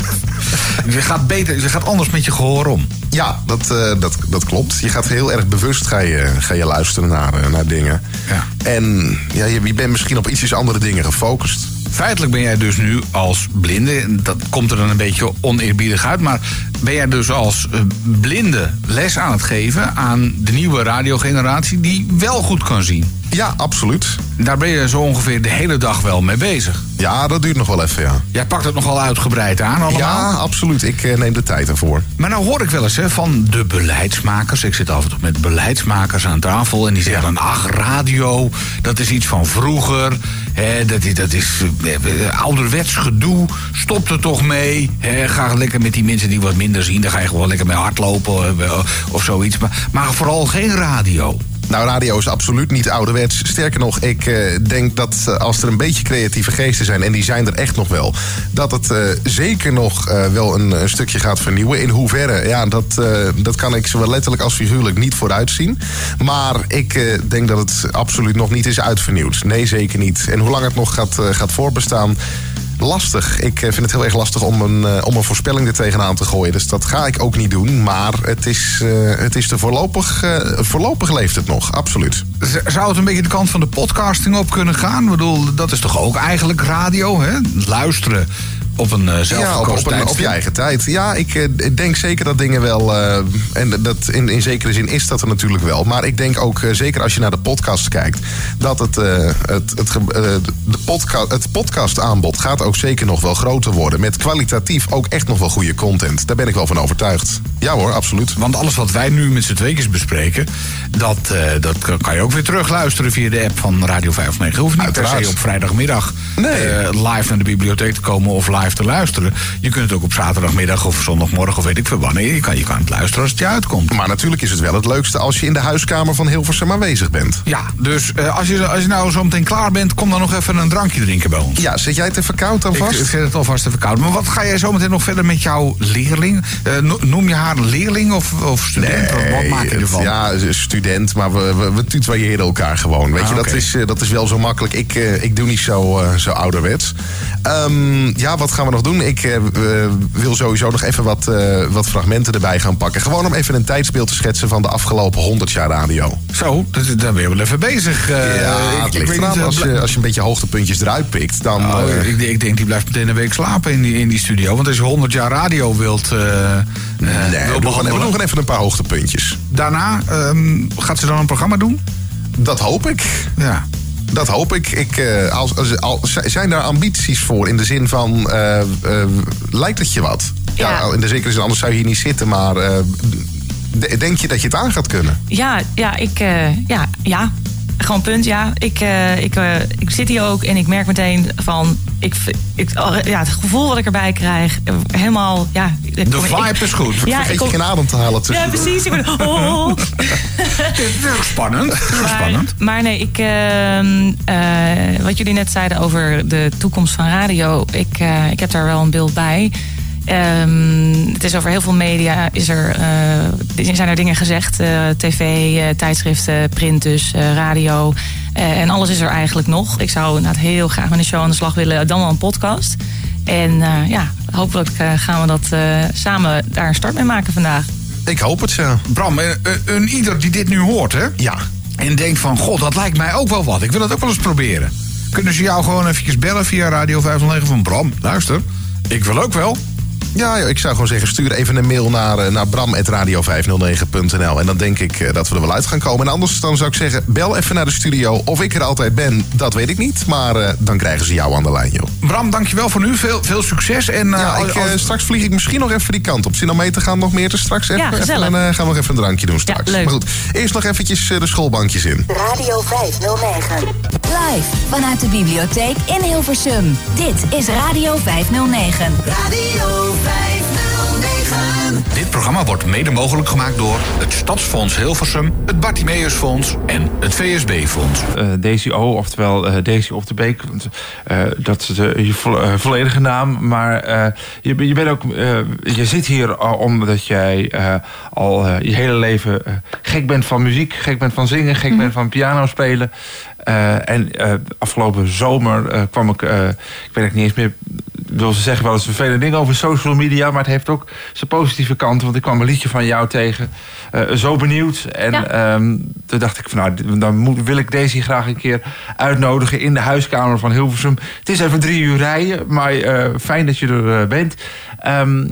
Speaker 3: je, gaat beter, je gaat anders met je gehoor om.
Speaker 7: Ja, dat, eh, dat, dat klopt. Je gaat heel erg bewust ga je, ga je luisteren naar, eh, naar dingen.
Speaker 3: Ja.
Speaker 7: En ja, je, je bent misschien op ietsjes andere dingen gefocust.
Speaker 3: Feitelijk ben jij dus nu als blinde, dat komt er dan een beetje oneerbiedig uit, maar ben jij dus als eh, blinde les aan het geven aan de nieuwe radiogeneratie die wel goed kan zien?
Speaker 7: Ja, absoluut.
Speaker 3: Daar ben je zo ongeveer de hele dag wel mee bezig.
Speaker 7: Ja, dat duurt nog wel even, ja.
Speaker 3: Jij pakt het nogal uitgebreid aan allemaal.
Speaker 7: Ja, absoluut. Ik eh, neem de tijd ervoor.
Speaker 3: Maar nou hoor ik wel eens hè, van de beleidsmakers. Ik zit af en toe met beleidsmakers aan tafel. En die zeggen dan, ach, radio, dat is iets van vroeger. Hè, dat, is- dat is eh, ouderwets gedoe. Stop er toch mee. Hè, ga lekker met die mensen die wat minder zien. Daar ga je gewoon lekker mee hardlopen eh, of zoiets. Maar, maar vooral geen radio.
Speaker 7: Nou, radio is absoluut niet ouderwets. Sterker nog, ik eh, denk dat eh, als er een beetje creatieve geesten zijn, en die zijn er echt nog wel, dat het eh, zeker nog eh, wel een, stukje gaat vernieuwen. In hoeverre, ja, dat, eh, dat kan ik zowel letterlijk als figuurlijk niet vooruitzien. Maar ik eh, denk dat het absoluut nog niet is uitvernieuwd. Nee, zeker niet. En hoe lang het nog gaat, eh, gaat voorbestaan. Lastig. Ik eh, vind het heel erg lastig om een, eh, om een voorspelling er tegenaan te gooien. Dus dat ga ik ook niet doen. Maar het is, eh, het is er voorlopig, voorlopig leeft het nog. Absoluut.
Speaker 3: Zou het een beetje de kant van de podcasting op kunnen gaan? Ik bedoel, dat is toch ook eigenlijk radio, hè? Luisteren op een uh,
Speaker 7: Ja, op, op, je eigen tijd. Ja, ik eh, ik denk zeker dat dingen wel. eh, en dat in, in zekere zin is dat er natuurlijk wel. Maar ik denk ook, zeker als je naar de podcast kijkt, dat het, het, het, de podca het podcastaanbod gaat ook zeker nog wel groter worden. Met kwalitatief ook echt nog wel goede content. Daar ben ik wel van overtuigd. Ja hoor, absoluut.
Speaker 3: Want alles wat wij nu met z'n tweetjes bespreken... Dat, dat kan je ook weer terugluisteren via de app van Radio 509. Je hoeft niet per
Speaker 7: Uiteraard.
Speaker 3: se op vrijdagmiddag
Speaker 7: Nee.
Speaker 3: live naar de bibliotheek te komen... of live te luisteren. Je kunt het ook op zaterdagmiddag of zondagmorgen... of weet ik veel wanneer. Je kan, je kan het luisteren als het je uitkomt.
Speaker 7: Maar natuurlijk is het wel het leukste als je in de huiskamer van Hilversum aanwezig bent.
Speaker 3: Ja, dus eh, als, je, als je nou zo meteen klaar bent... kom dan nog even een drankje drinken bij ons.
Speaker 7: Ja, zit jij te verkoud dan
Speaker 3: Ik,
Speaker 7: vast?
Speaker 3: ik zet het alvast even koud. Maar wat ga jij zo meteen nog verder met jouw leerling? Eh, no- noem je haar leerling of, of student? Wat- wat maak je
Speaker 7: het-
Speaker 3: ervan?
Speaker 7: Ja, student, maar we, we, we tutoyeren elkaar gewoon. Weet
Speaker 3: Ah,
Speaker 7: je, dat,
Speaker 3: oké.
Speaker 7: is, eh, dat is wel zo makkelijk. Ik, ik doe niet zo, zo ouderwets. Ehm, ja, wat gaan we nog doen? Ik eh, wil sowieso nog even wat, eh, wat fragmenten erbij gaan pakken. Gewoon om even een tijdsbeeld te schetsen van de afgelopen 100 jaar radio.
Speaker 3: Zo, dat, dan ben je wel even bezig. Eh,
Speaker 7: ja,
Speaker 3: ik-
Speaker 7: het
Speaker 3: ik
Speaker 7: ligt
Speaker 3: weet
Speaker 7: eraan.
Speaker 3: niet,
Speaker 7: Als je, als je een beetje hoogtepuntjes eruit pikt, dan... Eh,
Speaker 3: ik, ik denk die blijft meteen een week slapen in die, in die studio. Want als je 100 jaar radio wilt,
Speaker 7: nee, we doen, gewoon, we doen even een paar hoogtepuntjes.
Speaker 3: Daarna ehm, gaat ze dan een programma doen?
Speaker 7: Dat hoop ik.
Speaker 3: Ja.
Speaker 7: Dat hoop ik. ik eh, als, als, als- zijn daar ambities voor in de zin van, eh, eh, lijkt het je wat? Ja.
Speaker 8: Ja.
Speaker 7: in de zekere zin, anders zou je hier niet zitten, maar denk je dat je het aan gaat kunnen?
Speaker 8: Ja, ja, ik, ja, ja. Gewoon punt, ja. Ik, eh, ik, eh, ik zit hier ook en ik merk meteen van... Ik, ik, ja, het gevoel wat ik erbij krijg, eh, helemaal... Ja,
Speaker 3: De vibe is goed.
Speaker 8: Ja,
Speaker 7: Vergeet
Speaker 8: ik kom-
Speaker 7: geen adem te halen
Speaker 8: Ja,
Speaker 7: tussen.
Speaker 8: precies. Ik ben, oh.
Speaker 3: Het is ook spannend.
Speaker 8: Maar,
Speaker 3: spannend.
Speaker 8: maar nee, ik, ehm, eh, wat jullie net zeiden over de toekomst van radio, ik, eh, ik heb daar wel een beeld bij. Ehm, het is over heel veel media, is er, eh, zijn er dingen gezegd. eh, TV, eh, tijdschriften, print dus, eh, radio. Eh, en alles is er eigenlijk nog. Ik zou inderdaad heel graag met een show aan de slag willen, dan wel een podcast. En eh, ja, hopelijk gaan we dat eh, samen daar een start mee maken vandaag.
Speaker 7: Ik hoop het, ja.
Speaker 3: Bram, een ieder die dit nu hoort, hè?
Speaker 7: Ja.
Speaker 3: En denkt van, god, dat lijkt mij ook wel wat. Ik wil het ook wel eens proberen. Kunnen ze jou gewoon eventjes bellen via Radio 509 van Bram? Luister, ik wil ook wel.
Speaker 7: Ja, ik zou gewoon zeggen, stuur even een mail naar, eh, naar bram.radio509.nl. En dan denk ik eh, dat we er wel uit gaan komen. En anders dan zou ik zeggen, bel even naar de studio. Of ik er altijd ben, dat weet ik niet. Maar eh, dan krijgen ze jou aan de lijn, joh.
Speaker 3: Bram, dankjewel voor nu. Veel, veel succes. En,
Speaker 7: Ja,
Speaker 3: als-
Speaker 7: ik,
Speaker 3: als-
Speaker 7: straks vlieg ik misschien nog even die kant op. Zin om mee te gaan nog meer te straks even.
Speaker 8: Ja,
Speaker 7: even
Speaker 8: gezellig.
Speaker 7: eh, gaan we nog even een drankje doen straks.
Speaker 8: leuk.
Speaker 7: Maar goed, eerst nog eventjes eh, de schoolbankjes in.
Speaker 1: Radio 509. Live vanuit de bibliotheek in Hilversum. Dit is Radio 509.
Speaker 2: Radio 509.
Speaker 6: Dit programma wordt mede mogelijk gemaakt door het Stadsfonds Hilversum, het Bartimeusfonds en het VSB-fonds.
Speaker 4: eh DCO, oftewel eh Daisy op de Beek. Eh, dat is de, je vo- volledige naam. Maar eh, je, je, bent ook, eh, je zit hier omdat jij eh, al eh, je hele leven gek bent van muziek, gek bent van zingen, gek bent van piano spelen. Eh, en eh, afgelopen zomer eh, kwam ik, ik weet het niet eens meer, wil ze zeggen wel eens vervelende dingen over social media, maar het heeft ook zijn positieve kanten. Want ik kwam een liedje van jou tegen, zo benieuwd. En
Speaker 5: Ja.
Speaker 4: ehm, toen dacht ik van nou, dan moet, wil ik Daisy graag een keer uitnodigen in de huiskamer van Hilversum. Het is even drie uur rijden, maar fijn dat je er bent. Ehm,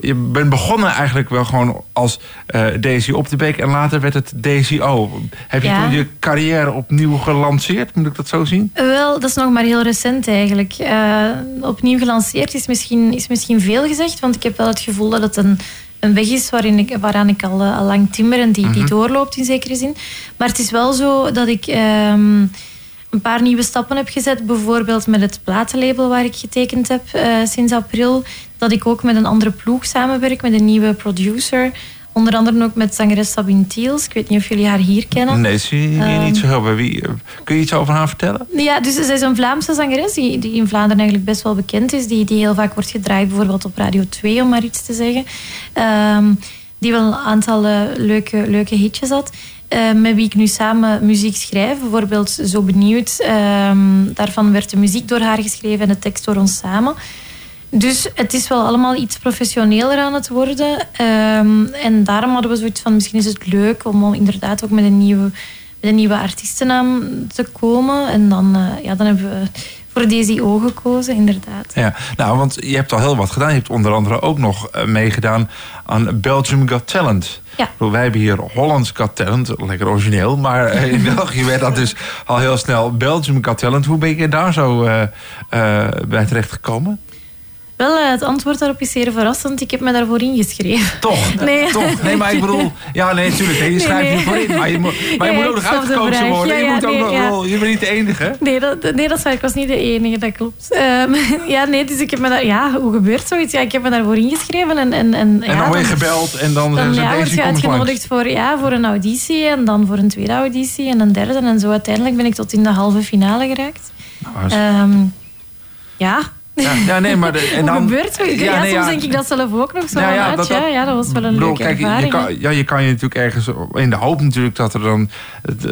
Speaker 4: je bent begonnen eigenlijk wel gewoon als eh Daisy op de Beek en later werd het DCO. Heb je
Speaker 5: Ja.
Speaker 4: toen je carrière opnieuw gelanceerd? Moet ik dat zo zien?
Speaker 5: Wel, dat is nog maar heel recent eigenlijk. Eh, opnieuw gelanceerd is misschien, is misschien veel gezegd, want ik heb wel het gevoel dat het een, een weg is waarin ik, waaraan ik al, eh, al lang timmer en die, die doorloopt in zekere zin. Maar het is wel zo dat ik ehm, een paar nieuwe stappen heb gezet. Bijvoorbeeld met het platenlabel waar ik getekend heb eh, sinds april. Dat ik ook met een andere ploeg samenwerk, met een nieuwe producer. Onder andere ook met zangeres Sabine Thiels. Ik weet niet of jullie haar hier kennen.
Speaker 4: Nee, je
Speaker 5: Ehm.
Speaker 4: niet zo heel bij wie. Kun je iets over haar vertellen?
Speaker 5: Ja, dus zij is een Vlaamse zangeres die, die in Vlaanderen eigenlijk best wel bekend is. Die, die heel vaak wordt gedraaid, bijvoorbeeld op Radio 2, om maar iets te zeggen. Ehm, die wel een aantal eh, leuke, leuke hitjes had. Eh, met wie ik nu samen muziek schrijf. Bijvoorbeeld Zo Benieuwd. Ehm, daarvan werd de muziek door haar geschreven en de tekst door ons samen. Dus het is wel allemaal iets professioneler aan het worden. Ehm, en daarom hadden we zoiets van, misschien is het leuk om inderdaad ook met een nieuwe, met een nieuwe artiestennaam te komen. En dan, eh, ja, dan hebben we voor DZO gekozen, inderdaad.
Speaker 4: Ja, nou, want je hebt al heel wat gedaan. Je hebt onder andere ook nog eh, meegedaan aan Belgium Got Talent.
Speaker 5: Ja.
Speaker 4: Wij hebben hier Hollands Got Talent, lekker origineel. Maar eh, in België werd dat dus al heel snel Belgium Got Talent. Hoe ben je daar zo eh, bij terecht gekomen?
Speaker 5: Wel, eh, het antwoord daarop is zeer verrassend. Ik heb me daarvoor ingeschreven.
Speaker 4: Toch?
Speaker 5: Nee.
Speaker 4: Toch? Nee, maar ik bedoel... Ja, nee, natuurlijk. Nee, je
Speaker 5: Nee,
Speaker 4: schrijft
Speaker 5: nee.
Speaker 4: niet voor in. Maar je moet, maar je
Speaker 5: Ja,
Speaker 4: moet ook nog uitgekozen worden.
Speaker 5: Ja,
Speaker 4: je moet ook
Speaker 5: nee,
Speaker 4: nog. Je bent niet de enige.
Speaker 5: Nee, dat, nee, dat is waar. Ik was niet de enige, dat klopt. Ehm, ja, nee, dus ik heb me daar... Ja, hoe gebeurt zoiets? Ja, ik heb me daarvoor ingeschreven en... En, en,
Speaker 4: En
Speaker 5: ja,
Speaker 4: dan word je gebeld en dan, ze
Speaker 5: ja, word je uitgenodigd voor, ja, voor een auditie en dan voor een tweede auditie en een derde. En zo uiteindelijk ben ik tot in de halve finale geraakt.
Speaker 4: Nou, is-
Speaker 5: Ehm, ja.
Speaker 4: Ja, ja, nee, maar... De, en
Speaker 5: Hoe
Speaker 4: dan,
Speaker 5: gebeurt zoiets? Ja,
Speaker 4: nee,
Speaker 5: soms
Speaker 4: ja.
Speaker 5: denk ik dat zelf ook nog zo
Speaker 4: Ja,
Speaker 5: uit,
Speaker 4: dat-
Speaker 5: ja,
Speaker 4: dat-
Speaker 5: ja, dat was wel een
Speaker 4: bedoel,
Speaker 5: leuke
Speaker 4: kijk, je, je
Speaker 5: ervaring. hè.
Speaker 4: kan, ja, je kan je natuurlijk ergens in de hoop natuurlijk dat er dan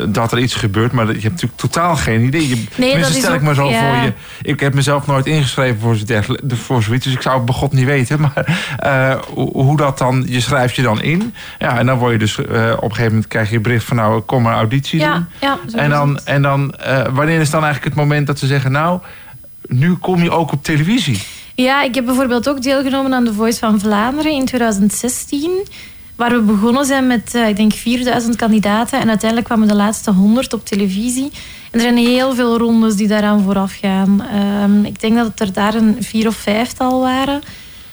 Speaker 4: dat er iets gebeurt, maar je hebt natuurlijk totaal geen idee. Je, tenminste,
Speaker 5: dat is
Speaker 4: stel ik me zo voor je. Ik heb mezelf nooit ingeschreven voor, zoiets, voor zoiets, dus ik zou het bij God niet weten. Maar eh, hoe, dat dan, je schrijft je dan in. Ja, en dan word je dus eh, op een gegeven moment krijg je een bericht van nou, kom maar auditie doen.
Speaker 5: Ja, ja, zo
Speaker 4: En dan,
Speaker 5: het.
Speaker 4: en dan eh, wanneer is dan eigenlijk het moment dat ze zeggen, nou, nu kom je ook op televisie.
Speaker 5: Ja, ik heb bijvoorbeeld ook deelgenomen aan The Voice van Vlaanderen in 2016. Waar we begonnen zijn met, eh, ik denk, 4000 kandidaten. En uiteindelijk kwamen de laatste 100 op televisie. En er zijn heel veel rondes die daaraan vooraf gaan. Ehm, ik denk dat het er daar een vier of vijftal waren.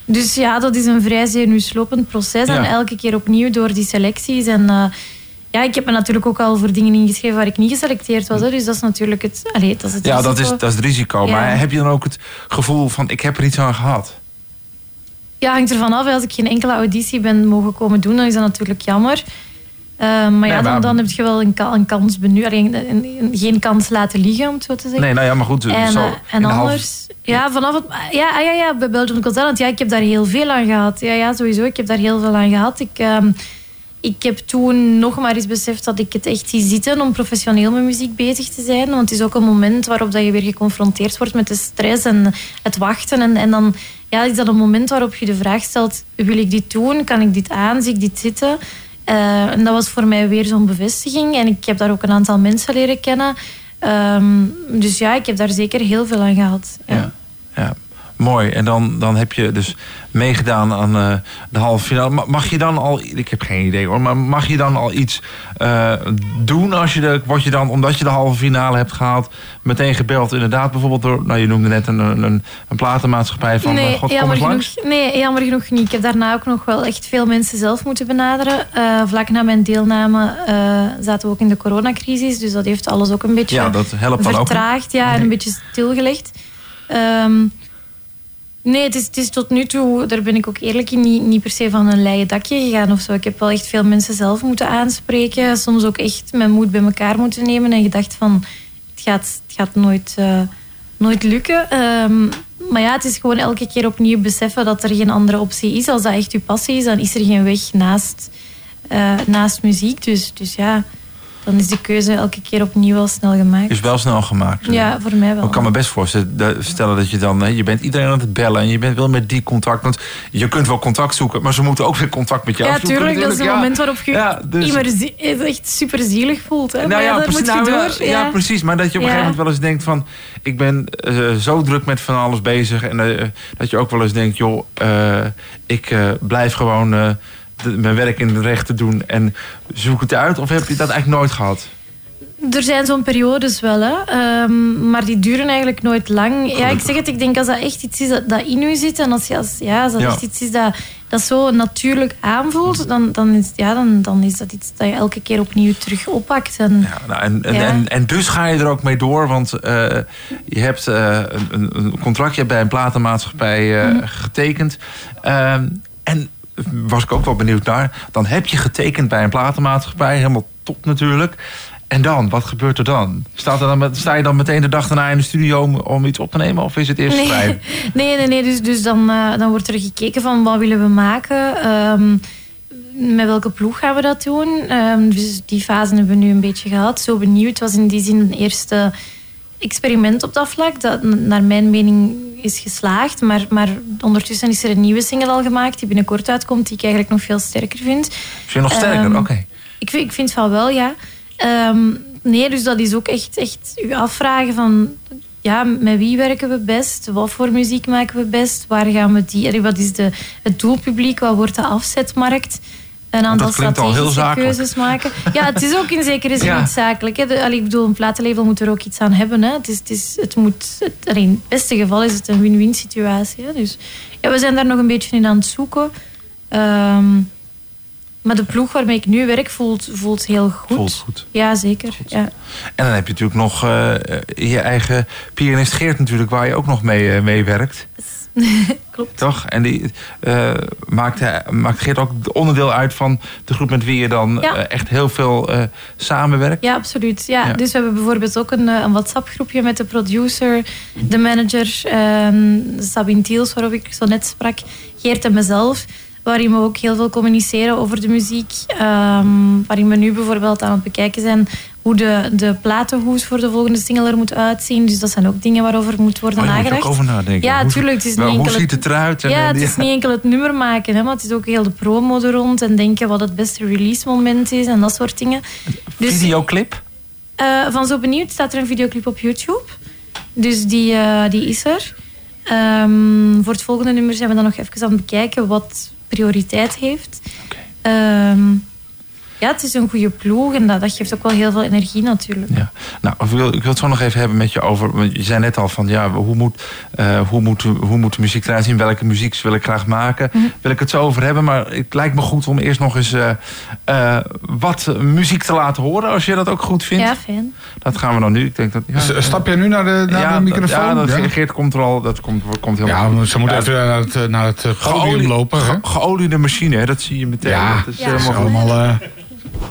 Speaker 5: Dus ja, dat is een vrij zenuwslopend proces.
Speaker 4: Ja.
Speaker 5: En elke keer opnieuw door die selecties. En eh, ja, ik heb me natuurlijk ook al voor dingen ingeschreven waar ik niet geselecteerd was. Hè. Dus dat is natuurlijk het, allee, dat is het
Speaker 4: Ja, dat is, dat is het risico.
Speaker 5: Ja.
Speaker 4: Maar heb je dan ook het gevoel van ik heb er iets aan gehad?
Speaker 5: Ja, hangt ervan af. Als ik geen enkele auditie ben mogen komen doen, dan is dat natuurlijk jammer. Eh, maar
Speaker 4: Nee,
Speaker 5: ja,
Speaker 4: maar-
Speaker 5: dan, dan heb je wel een, ka- een kans een- geen kans laten liggen, om het zo te zeggen.
Speaker 4: Nee, nou ja, maar goed.
Speaker 5: en
Speaker 4: zo
Speaker 5: eh, en
Speaker 4: half-
Speaker 5: anders... Ja, vanaf het... Ja, ah, ja, ja, bij Belgium Talent. Ja, ik heb daar heel veel aan gehad. Ja, ja, sowieso. Ik heb daar heel veel aan gehad. Ik, ehm, ik heb toen nog maar eens beseft dat ik het echt zie zitten om professioneel met muziek bezig te zijn. Want het is ook een moment waarop dat je weer geconfronteerd wordt met de stress en het wachten. En, en dan ja, is dat een moment waarop je de vraag stelt, wil ik dit doen? Kan ik dit aan? Zie ik dit zitten? Eh, en dat was voor mij weer zo'n bevestiging. En ik heb daar ook een aantal mensen leren kennen. Ehm, dus ja, ik heb daar zeker heel veel aan gehad. Ja.
Speaker 4: Ja, ja. Mooi. En dan, dan heb je dus meegedaan aan eh, de halve finale. Ma- Mag je dan al, ik heb geen idee hoor, maar mag je dan al iets eh, doen als je de, word je dan, omdat je de halve finale hebt gehaald, meteen gebeld? Inderdaad, bijvoorbeeld door, nou je noemde net een, een, een, platenmaatschappij van, God, kom
Speaker 5: jammer genoeg, nee, jammer genoeg niet. Ik heb daarna ook nog wel echt veel mensen zelf moeten benaderen. Vlak na mijn deelname zaten we ook in de coronacrisis. Dus dat heeft alles ook een beetje
Speaker 4: Ja, dat helpt dan ook.
Speaker 5: vertraagd ja, en een beetje stilgelegd. Ehm, nee, het is, het is tot nu toe, daar ben ik ook eerlijk in, niet, niet per se van een leien dakje gegaan of zo. Ik heb wel echt veel mensen zelf moeten aanspreken. Soms ook echt mijn moed bij elkaar moeten nemen en gedacht van, het gaat, het gaat nooit, eh, nooit lukken. Ehm, maar ja, het is gewoon elke keer opnieuw beseffen dat er geen andere optie is. Als dat echt je passie is, dan is er geen weg naast, eh, naast muziek. Dus, dus ja, dan is de keuze elke keer opnieuw wel snel gemaakt.
Speaker 4: Is wel snel gemaakt.
Speaker 5: Ja, voor mij wel.
Speaker 4: Ik kan me best voorstellen dat- stellen dat je dan, hè, je bent iedereen aan het bellen en je bent wel met die contact. Want je kunt wel contact zoeken, maar ze moeten ook weer contact met jou
Speaker 5: Ja,
Speaker 4: zoeken.
Speaker 5: tuurlijk. Dat is een
Speaker 4: natuurlijk.
Speaker 5: moment waarop je
Speaker 4: Ja, dus-
Speaker 5: het echt super zielig voelt. Hè?
Speaker 4: Nou
Speaker 5: maar ja,
Speaker 4: ja,
Speaker 5: dat
Speaker 4: precies,
Speaker 5: moet je
Speaker 4: nou,
Speaker 5: door.
Speaker 4: ja, ja, precies. Maar dat je op een
Speaker 5: Ja.
Speaker 4: gegeven moment wel eens denkt van... ik ben eh, zo druk met van alles bezig. En eh, dat je ook wel eens denkt... joh, eh, ik eh, blijf gewoon eh, mijn werk in de recht te doen. En zoek het uit. Of heb je dat eigenlijk nooit gehad?
Speaker 5: Er zijn zo'n periodes wel, hè. Ehm, maar die duren eigenlijk nooit lang. Ja, ik zeg het, ik denk als dat echt iets is dat, dat in u zit... en als, je als, ja, als dat
Speaker 4: Ja.
Speaker 5: echt iets is dat, dat zo natuurlijk aanvoelt... Dan, dan, is, ja, dan, dan is dat iets dat je elke keer opnieuw terug oppakt. En,
Speaker 4: Ja, nou, en, en,
Speaker 5: Ja.
Speaker 4: en, en dus ga je er ook mee door. Want eh, je hebt eh, een, een- een contractje bij een platenmaatschappij eh,
Speaker 5: Mhm.
Speaker 4: getekend. Ehm, en was ik ook wel benieuwd naar. Dan heb je getekend bij een platenmaatschappij, helemaal top natuurlijk. En dan, wat gebeurt er dan? Staat er dan sta je dan meteen de dag daarna in de studio om, om iets op te nemen? Of is het eerst
Speaker 5: Nee,
Speaker 4: schrijven?
Speaker 5: nee, nee, nee. Dus, dus dan, eh, dan wordt er gekeken van wat willen we maken. Ehm, met welke ploeg gaan we dat doen? Ehm, dus die fase hebben we nu een beetje gehad. Zo benieuwd. Was in die zin een eerste experiment op dat vlak. Dat naar mijn mening is geslaagd. Maar, maar ondertussen is er een nieuwe single al gemaakt. Die binnenkort uitkomt. Die ik eigenlijk nog veel sterker vind.
Speaker 4: Is je nog sterker?
Speaker 5: Ehm,
Speaker 4: Oké.
Speaker 5: Ik vind, ik vind van wel, ja. Ehm, nee, dus dat is ook echt, echt u afvragen van... Ja, met wie werken we best? Wat voor muziek maken we best? Waar gaan we die... Wat is de, het doelpubliek? Wat wordt de afzetmarkt? Een aantal strategische keuzes maken. Ja, het is ook in zekere zin
Speaker 4: Ja.
Speaker 5: iets zakelijk. Hè. De, allee, ik bedoel, een platenlabel moet er ook iets aan hebben. Hè. Het, is, het, is, het moet... Het, allee, in het beste geval is het een win-win situatie. Hè. Dus ja, we zijn daar nog een beetje in aan het zoeken. Ehm, maar de ploeg waarmee ik nu werk voelt, voelt heel goed.
Speaker 4: Voelt goed.
Speaker 5: Ja, zeker. Ja.
Speaker 4: En dan heb je natuurlijk nog eh, je eigen pianist Geert natuurlijk, waar je ook nog mee, eh, mee werkt.
Speaker 5: Klopt.
Speaker 4: Toch? En die eh, maakt, hij- maakt Geert ook onderdeel uit van de groep met wie je dan
Speaker 5: Ja.
Speaker 4: eh, echt heel veel eh, samenwerkt.
Speaker 5: Ja, absoluut. Ja,
Speaker 4: Ja.
Speaker 5: Dus we hebben bijvoorbeeld ook een, een WhatsApp-groepje met de producer, de manager, ehm, Sabine Tiels, waarover ik zo net sprak, Geert en mezelf. Waarin we ook heel veel communiceren over de muziek. ehm, waarin we nu bijvoorbeeld aan het bekijken zijn hoe de, de platenhoes voor de volgende single er moet uitzien. Dus dat zijn ook dingen waarover moet worden
Speaker 4: Oh, moet
Speaker 5: nagedacht.
Speaker 4: ook over nadenken.
Speaker 5: Ja,
Speaker 4: Hoe-
Speaker 5: tuurlijk. Het is
Speaker 4: wel,
Speaker 5: niet
Speaker 4: hoe ziet het eruit? En,
Speaker 5: ja, het is niet enkel het nummer maken, hè, maar het is ook heel de promo er rond en denken wat het beste release moment is en dat soort dingen. Dus
Speaker 4: Videoclip?
Speaker 5: eh, van Zo Benieuwd staat er een videoclip op YouTube. Dus die, eh, die is er. Ehm, voor het volgende nummer zijn we dan nog even aan het bekijken wat prioriteit heeft. Ehm, ja, het is een goede ploeg en dat, dat geeft ook wel heel veel energie natuurlijk.
Speaker 4: Ja. Nou, ik wil, ik wil het zo nog even hebben met je over. Want je zei net al van ja, hoe moet, eh, hoe moet, hoe moet de muziek eruit zien? Welke muziek wil ik graag maken?
Speaker 5: Mhm.
Speaker 4: Wil ik het zo over hebben? Maar het lijkt me goed om eerst nog eens eh, eh, wat muziek te laten horen. Als je dat ook goed vindt.
Speaker 5: Ja, fijn.
Speaker 4: Dat gaan we dan nu. Ik denk dat. Ja,
Speaker 3: Stap jij nu naar de, naar
Speaker 4: ja,
Speaker 3: de microfoon?
Speaker 4: Ja, dat
Speaker 3: Ja?
Speaker 4: Geert komt er al. Dat komt, komt helemaal
Speaker 3: Ja,
Speaker 4: goed.
Speaker 3: ze moeten
Speaker 4: Ja,
Speaker 3: even naar het, naar het podium
Speaker 4: geolie-
Speaker 3: lopen.
Speaker 4: Ge- geoliede machine, hè, dat zie je meteen.
Speaker 3: Ja,
Speaker 4: dat is
Speaker 5: Ja.
Speaker 3: Dat is
Speaker 4: helemaal goed.
Speaker 3: allemaal, eh,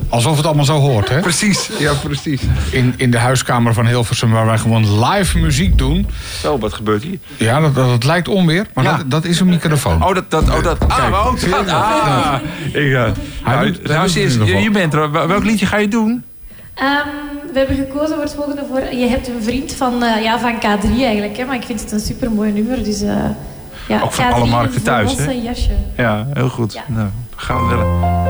Speaker 3: alsof het allemaal zo hoort. Hè?
Speaker 4: Precies, ja, precies.
Speaker 3: In, in de huiskamer van Hilversum, waar wij gewoon live muziek doen.
Speaker 4: Zo, wat gebeurt hier?
Speaker 3: Ja, dat, dat, dat lijkt onweer, maar
Speaker 4: Ja.
Speaker 3: dat, dat is een microfoon.
Speaker 4: Oh, dat. dat, oh, dat ah,
Speaker 3: Kijk,
Speaker 4: oh, dat. Ah, ik, eh, nou,
Speaker 3: doet-
Speaker 4: nou,
Speaker 3: in
Speaker 4: je, je bent er. Wel- Welk liedje ga je doen?
Speaker 5: Ehm, we hebben gekozen voor het volgende voor... Je hebt een vriend van, eh, ja, van K3 eigenlijk, hè, maar ik vind het een supermooi nummer. Dus, eh, ja,
Speaker 4: Ook van
Speaker 5: K3,
Speaker 4: alle markten thuis, hè?
Speaker 5: jasje.
Speaker 4: Ja, heel goed.
Speaker 5: Ja.
Speaker 4: Nou, gaan we willen.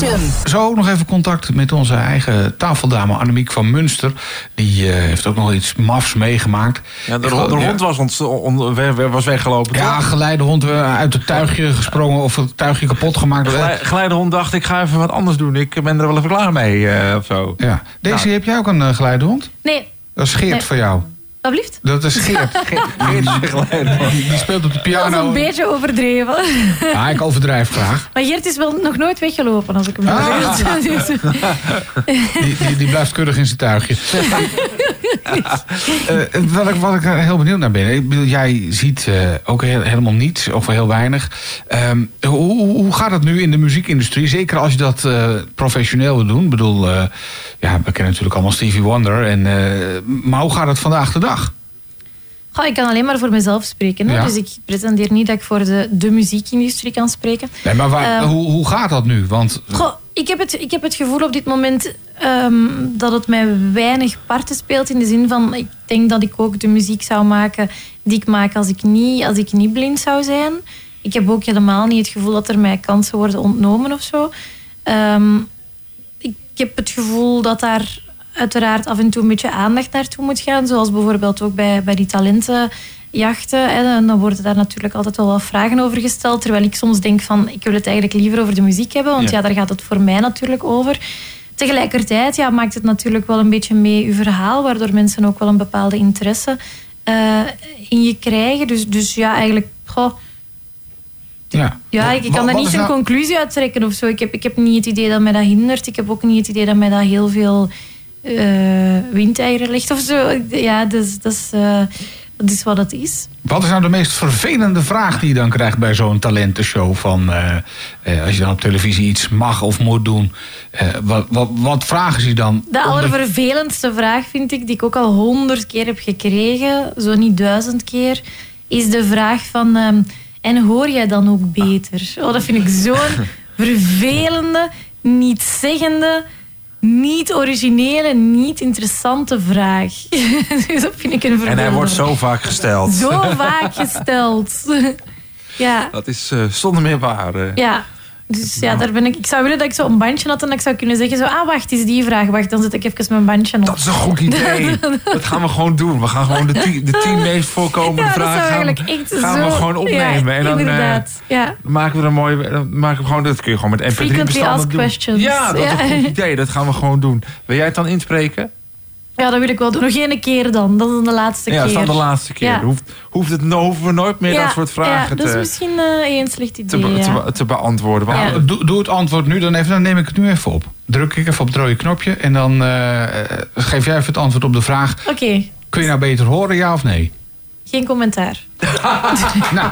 Speaker 1: Hilversum.
Speaker 3: Zo nog even contact met onze eigen tafeldame Annemiek van Munster. Die eh, heeft ook nog iets mafs meegemaakt.
Speaker 4: Ja, de, hond- de hond was, ont, on- was weggelopen.
Speaker 3: Ja,
Speaker 4: toch?
Speaker 3: geleidehond eh, uit het tuigje gesprongen of het tuigje kapot gemaakt.
Speaker 4: Glij- Geleidehond dacht, ik ga even wat anders doen. Ik ben er wel even klaar mee, eh, of zo.
Speaker 3: Ja. Deze
Speaker 4: Nou.
Speaker 3: heb jij ook een eh, geleidehond?
Speaker 5: Nee,
Speaker 3: Dat is Geert
Speaker 5: Nee.
Speaker 3: voor jou.
Speaker 5: Alsjeblieft.
Speaker 3: Dat is Geert. Geleidehond. Die speelt op de
Speaker 5: Dat is
Speaker 3: piano.
Speaker 5: een beetje overdreven.
Speaker 3: Ja, ik overdrijf graag.
Speaker 5: Maar Geert is wel nog nooit weggelopen als ik hem
Speaker 3: Ah. Die, die, die blijft keurig in zijn tuigje. Eh, wat, ik, wat ik heel benieuwd naar ben. Ik bedoel, jij ziet eh, ook heel- helemaal niets of heel weinig. Ehm, hoe, hoe- gaat het nu in de muziekindustrie? Zeker als je dat eh, professioneel wil doen. Ik bedoel, eh, ja, we kennen natuurlijk allemaal Stevie Wonder. En, eh, maar hoe gaat het vandaag de dag?
Speaker 5: Goh, ik kan alleen maar voor mezelf spreken. Hè?
Speaker 3: Ja.
Speaker 5: Dus ik pretendeer niet dat ik voor de, de muziekindustrie kan spreken.
Speaker 3: Nee, maar waar,
Speaker 5: Ehm,
Speaker 3: hoe, hoe gaat dat nu? Want
Speaker 5: Goh, ik, heb het, ik heb het gevoel op dit moment ehm, dat het mij weinig parten speelt. In de zin van, ik denk dat ik ook de muziek zou maken die ik maak als ik niet, als ik niet blind zou zijn. Ik heb ook helemaal niet het gevoel dat er mij kansen worden ontnomen of zo. Ehm, ik heb het gevoel dat daar uiteraard af en toe een beetje aandacht naartoe moet gaan. Zoals bijvoorbeeld ook bij, bij die Hè. En Dan worden daar natuurlijk altijd wel wat vragen over gesteld. Terwijl ik soms denk van, ik wil het eigenlijk liever over de muziek hebben. Want
Speaker 4: Ja.
Speaker 5: ja, daar gaat het voor mij natuurlijk over. Tegelijkertijd ja, maakt het natuurlijk wel een beetje mee uw verhaal. Waardoor mensen ook wel een bepaalde interesse eh, in je krijgen. Dus, dus ja, eigenlijk... Goh,
Speaker 3: ja,
Speaker 5: ja, ik, kan daar niet een conclusie uit trekken of zo. Ik heb, ik heb niet het idee dat mij dat hindert. Ik heb ook niet het idee dat mij dat heel veel eh windeieren legt of zo. Ja, dus, dat, is, eh, dat is wat het is.
Speaker 3: Wat is nou de meest vervelende vraag die je dan krijgt bij zo'n talentenshow? Van, eh, eh, als je dan op televisie iets mag of moet doen. eh, wat, wat, wat vragen ze dan?
Speaker 5: De allervervelendste vraag vind ik, die ik ook al honderd keer heb gekregen, zo niet duizend keer, is de vraag van... ehm, en hoor jij dan ook beter? Oh, dat vind ik zo'n vervelende, niet zeggende, niet originele, niet interessante vraag. Dus dat vind ik een vervelende
Speaker 4: En hij wordt zo vaak gesteld.
Speaker 5: Zo vaak gesteld. ja,
Speaker 4: Dat is eh, zonder meer waar. eh.
Speaker 5: ja. Dus ja, daar ben ik. Ik zou willen dat ik zo een bandje had en dat ik zou kunnen zeggen: zo, ah, wacht, is die vraag. Wacht, dan zet ik even mijn bandje op.
Speaker 4: Dat is een goed idee. dat gaan we gewoon doen. We gaan gewoon de tien, de tien meest voorkomende
Speaker 5: ja,
Speaker 4: vragen gaan, gaan
Speaker 5: zo...
Speaker 4: we gewoon opnemen.
Speaker 5: Ja,
Speaker 4: en dan eh,
Speaker 5: inderdaad. ja.
Speaker 4: maken we er een mooi. Dan maken we gewoon, dat kun je gewoon met
Speaker 5: Frequently
Speaker 4: MP3-bestanden
Speaker 5: asked
Speaker 4: doen.
Speaker 5: questions.
Speaker 4: Ja, dat is een goed idee. Dat gaan we gewoon doen. Wil jij het dan inspreken?
Speaker 5: Ja, dat wil ik wel doen. Nog één keer dan. Dat is de laatste
Speaker 4: ja,
Speaker 5: keer.
Speaker 4: dat is dan de laatste keer.
Speaker 5: Ja.
Speaker 4: Hoeft, hoeft het, hoeven we nooit meer
Speaker 5: ja,
Speaker 4: dat soort vragen
Speaker 5: ja, dat is
Speaker 4: te,
Speaker 5: misschien eh een slecht
Speaker 4: te,
Speaker 5: idee.
Speaker 4: be-
Speaker 5: ja.
Speaker 4: te, te beantwoorden.
Speaker 5: Ja.
Speaker 3: Doe, doe het antwoord nu dan even, dan neem ik het nu even op. Druk ik even op het rode knopje en dan eh, eh, geef jij even het antwoord op de vraag.
Speaker 5: Oké,
Speaker 3: Kun je nou beter horen, ja of nee?
Speaker 5: geen commentaar.
Speaker 3: Nou,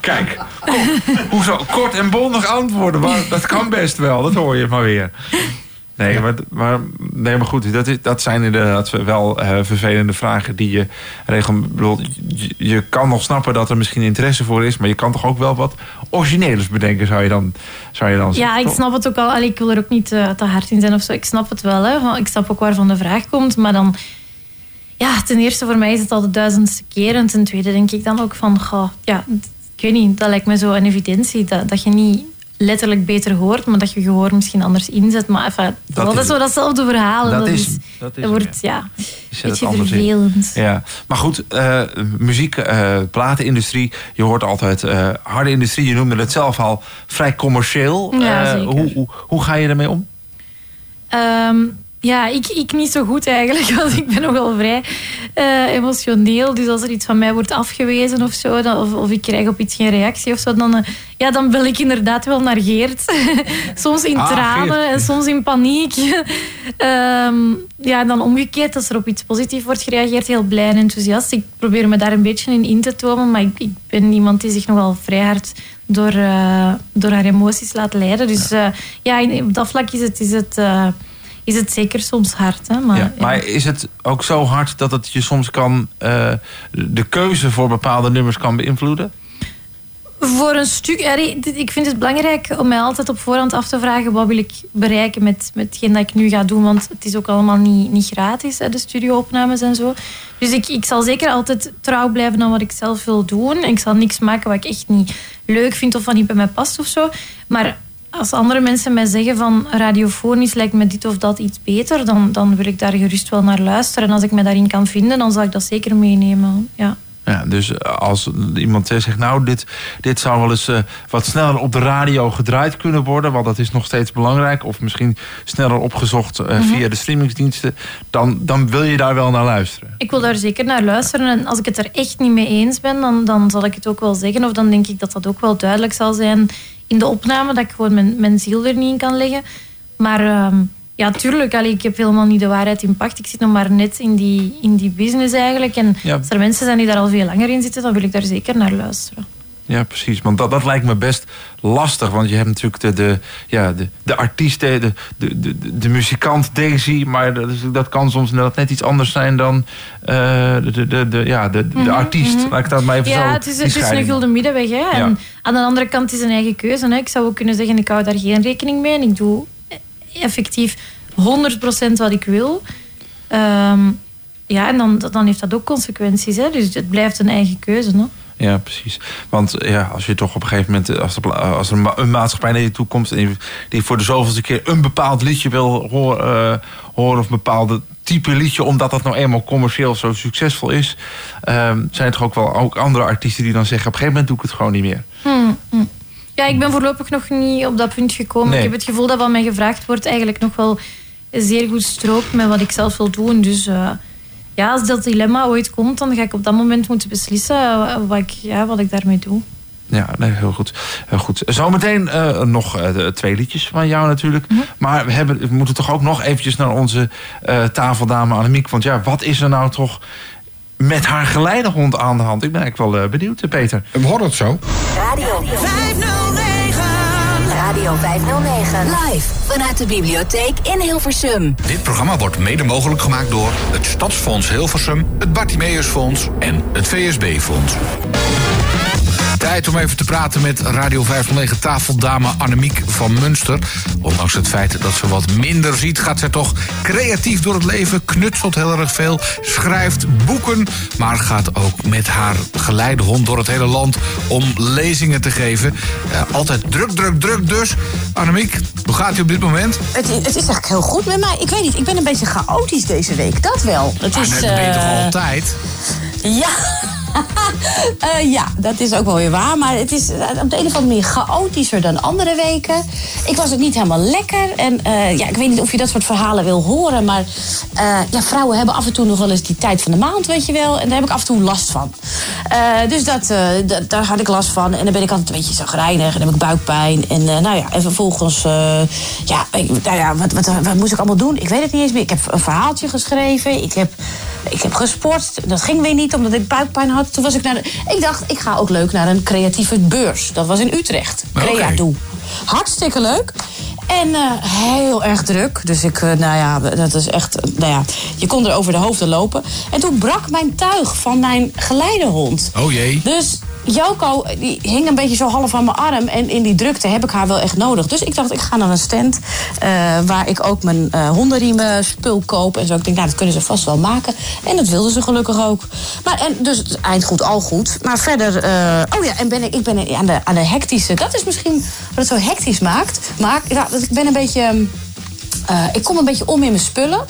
Speaker 4: Kijk, kom, hoezo kort en bondig antwoorden? Maar dat kan best wel, dat hoor je maar weer. Nee, maar, maar, nee, maar goed, dat, is, dat zijn inderdaad wel eh, vervelende vragen die je bedoel, Je, je kan nog snappen dat er misschien interesse voor is, maar je kan toch ook wel wat origineels bedenken, zou je dan, zou je dan
Speaker 5: Ja,
Speaker 4: zeggen,
Speaker 5: ik snap het ook al. Allee, ik wil er ook niet eh, te hard in zijn of zo. Ik snap het wel. Hè. Ik snap ook waarvan de vraag komt. Maar dan... Ja, ten eerste voor mij is het al de duizendste keer. En ten tweede denk ik dan ook van... Goh, ja, ik weet niet, dat lijkt me zo een evidentie. Dat, dat je niet letterlijk beter hoort, maar dat je gehoor misschien anders inzet. Maar enfin, dat,
Speaker 4: Dat
Speaker 5: is
Speaker 4: is
Speaker 5: zo datzelfde verhaal.
Speaker 4: Dat
Speaker 5: Dat,
Speaker 4: is-
Speaker 5: is,
Speaker 4: dat is
Speaker 5: dat wordt ja, een beetje
Speaker 4: in.
Speaker 5: vervelend.
Speaker 4: Ja, maar goed, eh, muziek, eh, platenindustrie, je hoort altijd eh, harde industrie. Je noemde het zelf al vrij commercieel.
Speaker 5: Ja,
Speaker 4: hoe, hoe, hoe ga je ermee om?
Speaker 5: Ehm, ja, ik, ik niet zo goed eigenlijk, want ik ben nogal vrij eh, emotioneel. Dus als er iets van mij wordt afgewezen of zo, dan, of, of ik krijg op iets geen reactie of zo, dan, eh, ja, dan bel ik inderdaad wel naar Geert. soms in
Speaker 4: Ah,
Speaker 5: tranen
Speaker 4: Geert.
Speaker 5: en soms in paniek. Ehm, ja, en dan omgekeerd, als er op iets positiefs wordt gereageerd, heel blij en enthousiast. Ik probeer me daar een beetje in in te tomen, maar ik, ik ben iemand die zich nogal vrij hard door, eh, door haar emoties laat leiden. Dus ja, in- op dat vlak is het, is het, is het zeker soms hard. Hè? Maar,
Speaker 4: ja,
Speaker 5: ja.
Speaker 4: maar is het ook zo hard dat het je soms kan eh, de keuze voor bepaalde nummers kan beïnvloeden?
Speaker 5: Voor een stuk, ik vind het belangrijk om mij altijd op voorhand af te vragen wat wil ik bereiken met, met hetgeen dat ik nu ga doen. Want het is ook allemaal niet, niet gratis, hè, de studioopnames en zo. Dus ik, ik zal zeker altijd trouw blijven aan wat ik zelf wil doen. Ik zal niks maken wat ik echt niet leuk vind of wat niet bij mij past of zo. Maar als andere mensen mij zeggen van radiofonisch lijkt me dit of dat iets beter, dan, dan wil ik daar gerust wel naar luisteren. En als ik me daarin kan vinden, dan zal ik dat zeker meenemen. Ja.
Speaker 4: Ja, dus als iemand eh, zegt, nou, dit, dit zou wel eens eh, wat sneller op de radio gedraaid kunnen worden, want dat is nog steeds belangrijk, of misschien sneller opgezocht eh,
Speaker 5: Mhm.
Speaker 4: via de streamingsdiensten, dan, dan wil je daar wel naar luisteren.
Speaker 5: Ik wil daar zeker naar luisteren. En als ik het er echt niet mee eens ben, dan, dan zal ik het ook wel zeggen. Of dan denk ik dat dat ook wel duidelijk zal zijn in de opname. Dat ik gewoon mijn, mijn ziel er niet in kan leggen. Maar ehm, ja, tuurlijk. Allee, ik heb helemaal niet de waarheid in pacht. Ik zit nog maar net in die, in die business eigenlijk. En
Speaker 4: Ja.
Speaker 5: als er mensen zijn die daar al veel langer in zitten, dan wil ik daar zeker naar luisteren.
Speaker 4: Ja, precies. Want dat, dat lijkt me best lastig. Want je hebt natuurlijk de, de, ja, de, de artiest, de, de, de, de, muzikant Daisy. Maar dat, is- dat kan soms inderdaad net iets anders zijn dan eh, de, de, de, ja, de, de
Speaker 5: Mhm,
Speaker 4: artiest.
Speaker 5: mhm.
Speaker 4: Laat ik dat maar even zo...
Speaker 5: Ja, het is,
Speaker 4: die
Speaker 5: het is een gulden middenweg. Hè? En
Speaker 4: Ja.
Speaker 5: aan de andere kant is een eigen keuze. Hè? Ik zou ook kunnen zeggen, ik hou daar geen rekening mee. En ik doe effectief 100% wat ik wil. Ehm, ja, en dan, dan heeft dat ook consequenties. Hè? Dus het blijft een eigen keuze. Hè?
Speaker 4: Ja, precies. Want eh, ja, als je toch op een gegeven moment, eh, als er, als er een ma- een maatschappij naar je toe komt en die- die voor de zoveelste keer een bepaald liedje wil hoor- eh, horen, of een bepaalde type liedje, omdat dat nou eenmaal commercieel zo succesvol is, ehm, zijn er toch ook wel ook andere artiesten die dan zeggen: op een gegeven moment doe ik het gewoon niet meer.
Speaker 5: Hmm, hmm. Ja, ik ben voorlopig nog niet op dat punt gekomen.
Speaker 4: Nee.
Speaker 5: Ik heb het gevoel dat wat mij gevraagd wordt eigenlijk nog wel zeer goed strookt met wat ik zelf wil doen. Dus eh, ja, als dat dilemma ooit komt, dan ga ik op dat moment moeten beslissen eh, wat ik, ja, wat ik daarmee doe.
Speaker 4: Ja, nee, heel goed. Heel goed. Zometeen eh, nog eh, twee liedjes van jou natuurlijk. Maar we, hebben, we moeten toch ook nog eventjes naar onze eh, tafeldame Annemiek. Want ja, wat is er nou toch met haar geleidehond aan de hand? Ik ben eigenlijk wel benieuwd, Peter.
Speaker 3: We horen het zo.
Speaker 1: Radio
Speaker 2: 509.
Speaker 1: Radio 509. Live vanuit de bibliotheek in Hilversum.
Speaker 6: Dit programma wordt mede mogelijk gemaakt door het Stadsfonds Hilversum, het Bartimeusfonds en het VSB-fonds. Tijd om even te praten met Radio 509 tafeldame Annemiek van Munster. Ondanks het feit dat ze wat minder ziet, gaat zij toch creatief door het leven. Knutselt heel erg veel, schrijft boeken, maar gaat ook met haar geleidehond door het hele land om lezingen te geven. Eh, altijd druk, druk, druk dus. Annemiek, hoe gaat u op dit moment?
Speaker 9: Het, het is eigenlijk heel goed met mij. Ik weet niet, ik ben een beetje chaotisch deze week. Dat wel. Het
Speaker 6: Maar
Speaker 9: is,
Speaker 6: dat ben je toch
Speaker 9: eh,
Speaker 6: altijd?
Speaker 9: Ja. Eh, ja, dat is ook wel weer waar. Maar het is eh, op de een of andere chaotischer dan andere weken. Ik was ook niet helemaal lekker. En eh, ja, ik weet niet of je dat soort verhalen wil horen. Maar ja, vrouwen hebben af en toe nog wel eens die tijd van de maand, weet je wel. En daar heb ik af en toe last van. Dus dat, daar had ik last van. En dan ben ik altijd een beetje zagrijnig. En dan heb ik buikpijn. En nou ja, en vervolgens... ja, ik, nou ja wat, wat, wat moest ik allemaal doen? Ik weet het niet eens meer. Ik heb een verhaaltje geschreven. Ik heb, ik heb gesport. Dat ging weer niet, omdat ik buikpijn had. Toen was ik naar de, Ik dacht, ik ga ook leuk naar een creatieve beurs. Dat was in Utrecht. Crea Doe. Hartstikke leuk. En eh, heel erg druk. Dus ik, eh, nou ja, dat is echt, eh, nou ja, je kon er over de hoofden lopen. En toen brak mijn tuig van mijn geleidehond.
Speaker 6: Oh jee.
Speaker 9: Dus Joko die hing een beetje zo half aan mijn arm. En in die drukte heb ik haar wel echt nodig. Dus ik dacht, ik ga naar een stand waar ik ook mijn eh hondenriemen spul koop. En zo. Ik denk, nou, dat kunnen ze vast wel maken. En dat wilden ze gelukkig ook. Maar, en, dus het eind goed, al goed. Maar verder, oh ja, en ben ik, ik ben aan de, aan de hectische. Dat is misschien wat het zo hectisch maakt. Maar ja, ik ben een beetje... ehm, eh, ik kom een beetje om in mijn spullen.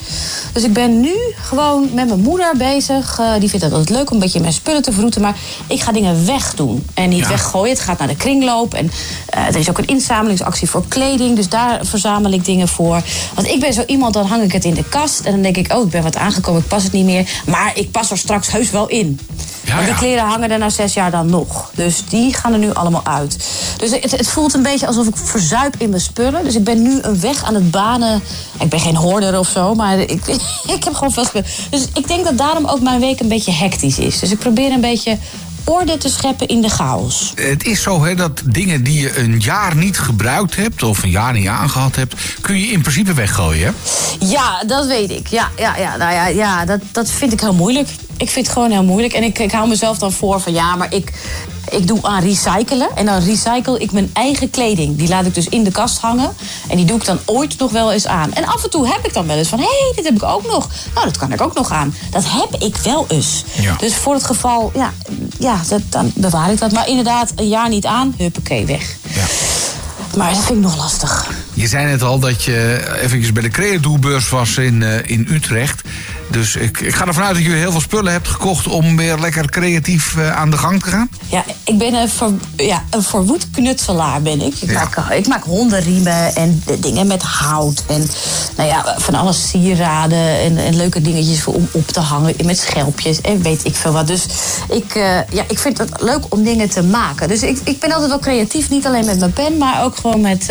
Speaker 9: Dus ik ben nu gewoon met mijn moeder bezig. Eh, die vindt het altijd leuk om een beetje mijn spullen te verroeten. Maar ik ga dingen wegdoen. En niet weggooien. Het gaat naar de kringloop. En eh, er is ook een inzamelingsactie voor kleding. Dus daar verzamel ik dingen voor. Want ik ben zo iemand, dan hang ik het in de kast. En dan denk ik, oh, ik ben wat aangekomen. Ik pas het niet meer. Maar ik pas er straks heus wel in.
Speaker 3: Ja,
Speaker 9: die kleren hangen er na zes jaar dan nog. Dus die gaan er nu allemaal uit. Dus het, het voelt een beetje alsof ik verzuip in mijn spullen. Dus ik ben nu een weg aan het banen. Ik ben geen hoorder of zo, maar ik, ik heb gewoon veel spullen. Dus ik denk dat daarom ook mijn week een beetje hectisch is. Dus ik probeer een beetje orde te scheppen in de chaos.
Speaker 3: Het is zo hè, dat dingen die je een jaar niet gebruikt hebt... of een jaar niet aangehad hebt... kun je in principe weggooien, hè?
Speaker 9: Ja, dat weet ik. Ja, ja, ja, nou ja, ja dat, dat vind ik heel moeilijk. Ik vind het gewoon heel moeilijk. En ik, ik hou mezelf dan voor van ja, maar ik, ik doe aan recyclen. En dan recycle ik mijn eigen kleding. Die laat ik dus in de kast hangen. En die doe ik dan ooit nog wel eens aan. En af en toe heb ik dan wel eens van... hé, hey, dit heb ik ook nog. Nou, dat kan ik ook nog aan. Dat heb ik wel eens.
Speaker 3: Ja.
Speaker 9: Dus voor het geval, ja, ja dat, dan bewaar ik dat. Maar inderdaad, een jaar niet aan, huppakee, weg.
Speaker 3: Ja.
Speaker 9: Maar dat vind ik nog lastig.
Speaker 3: Je zei net al dat je eventjes bij de Creatoebeurs was in, eh, in Utrecht. Dus ik, ik ga ervan uit dat je heel veel spullen hebt gekocht... om weer lekker creatief eh, aan de gang te gaan.
Speaker 9: Ja, ik ben een, ver, ja, een verwoed knutselaar ben ik. Ik, maak, ik maak hondenriemen en dingen met hout. En nou ja, van alles sieraden en, en leuke dingetjes om op te hangen. Met schelpjes en weet ik veel wat. Dus ik, eh, ja, ik vind het leuk om dingen te maken. Dus ik, ik ben altijd wel creatief. Niet alleen met mijn pen, maar ook gewoon met,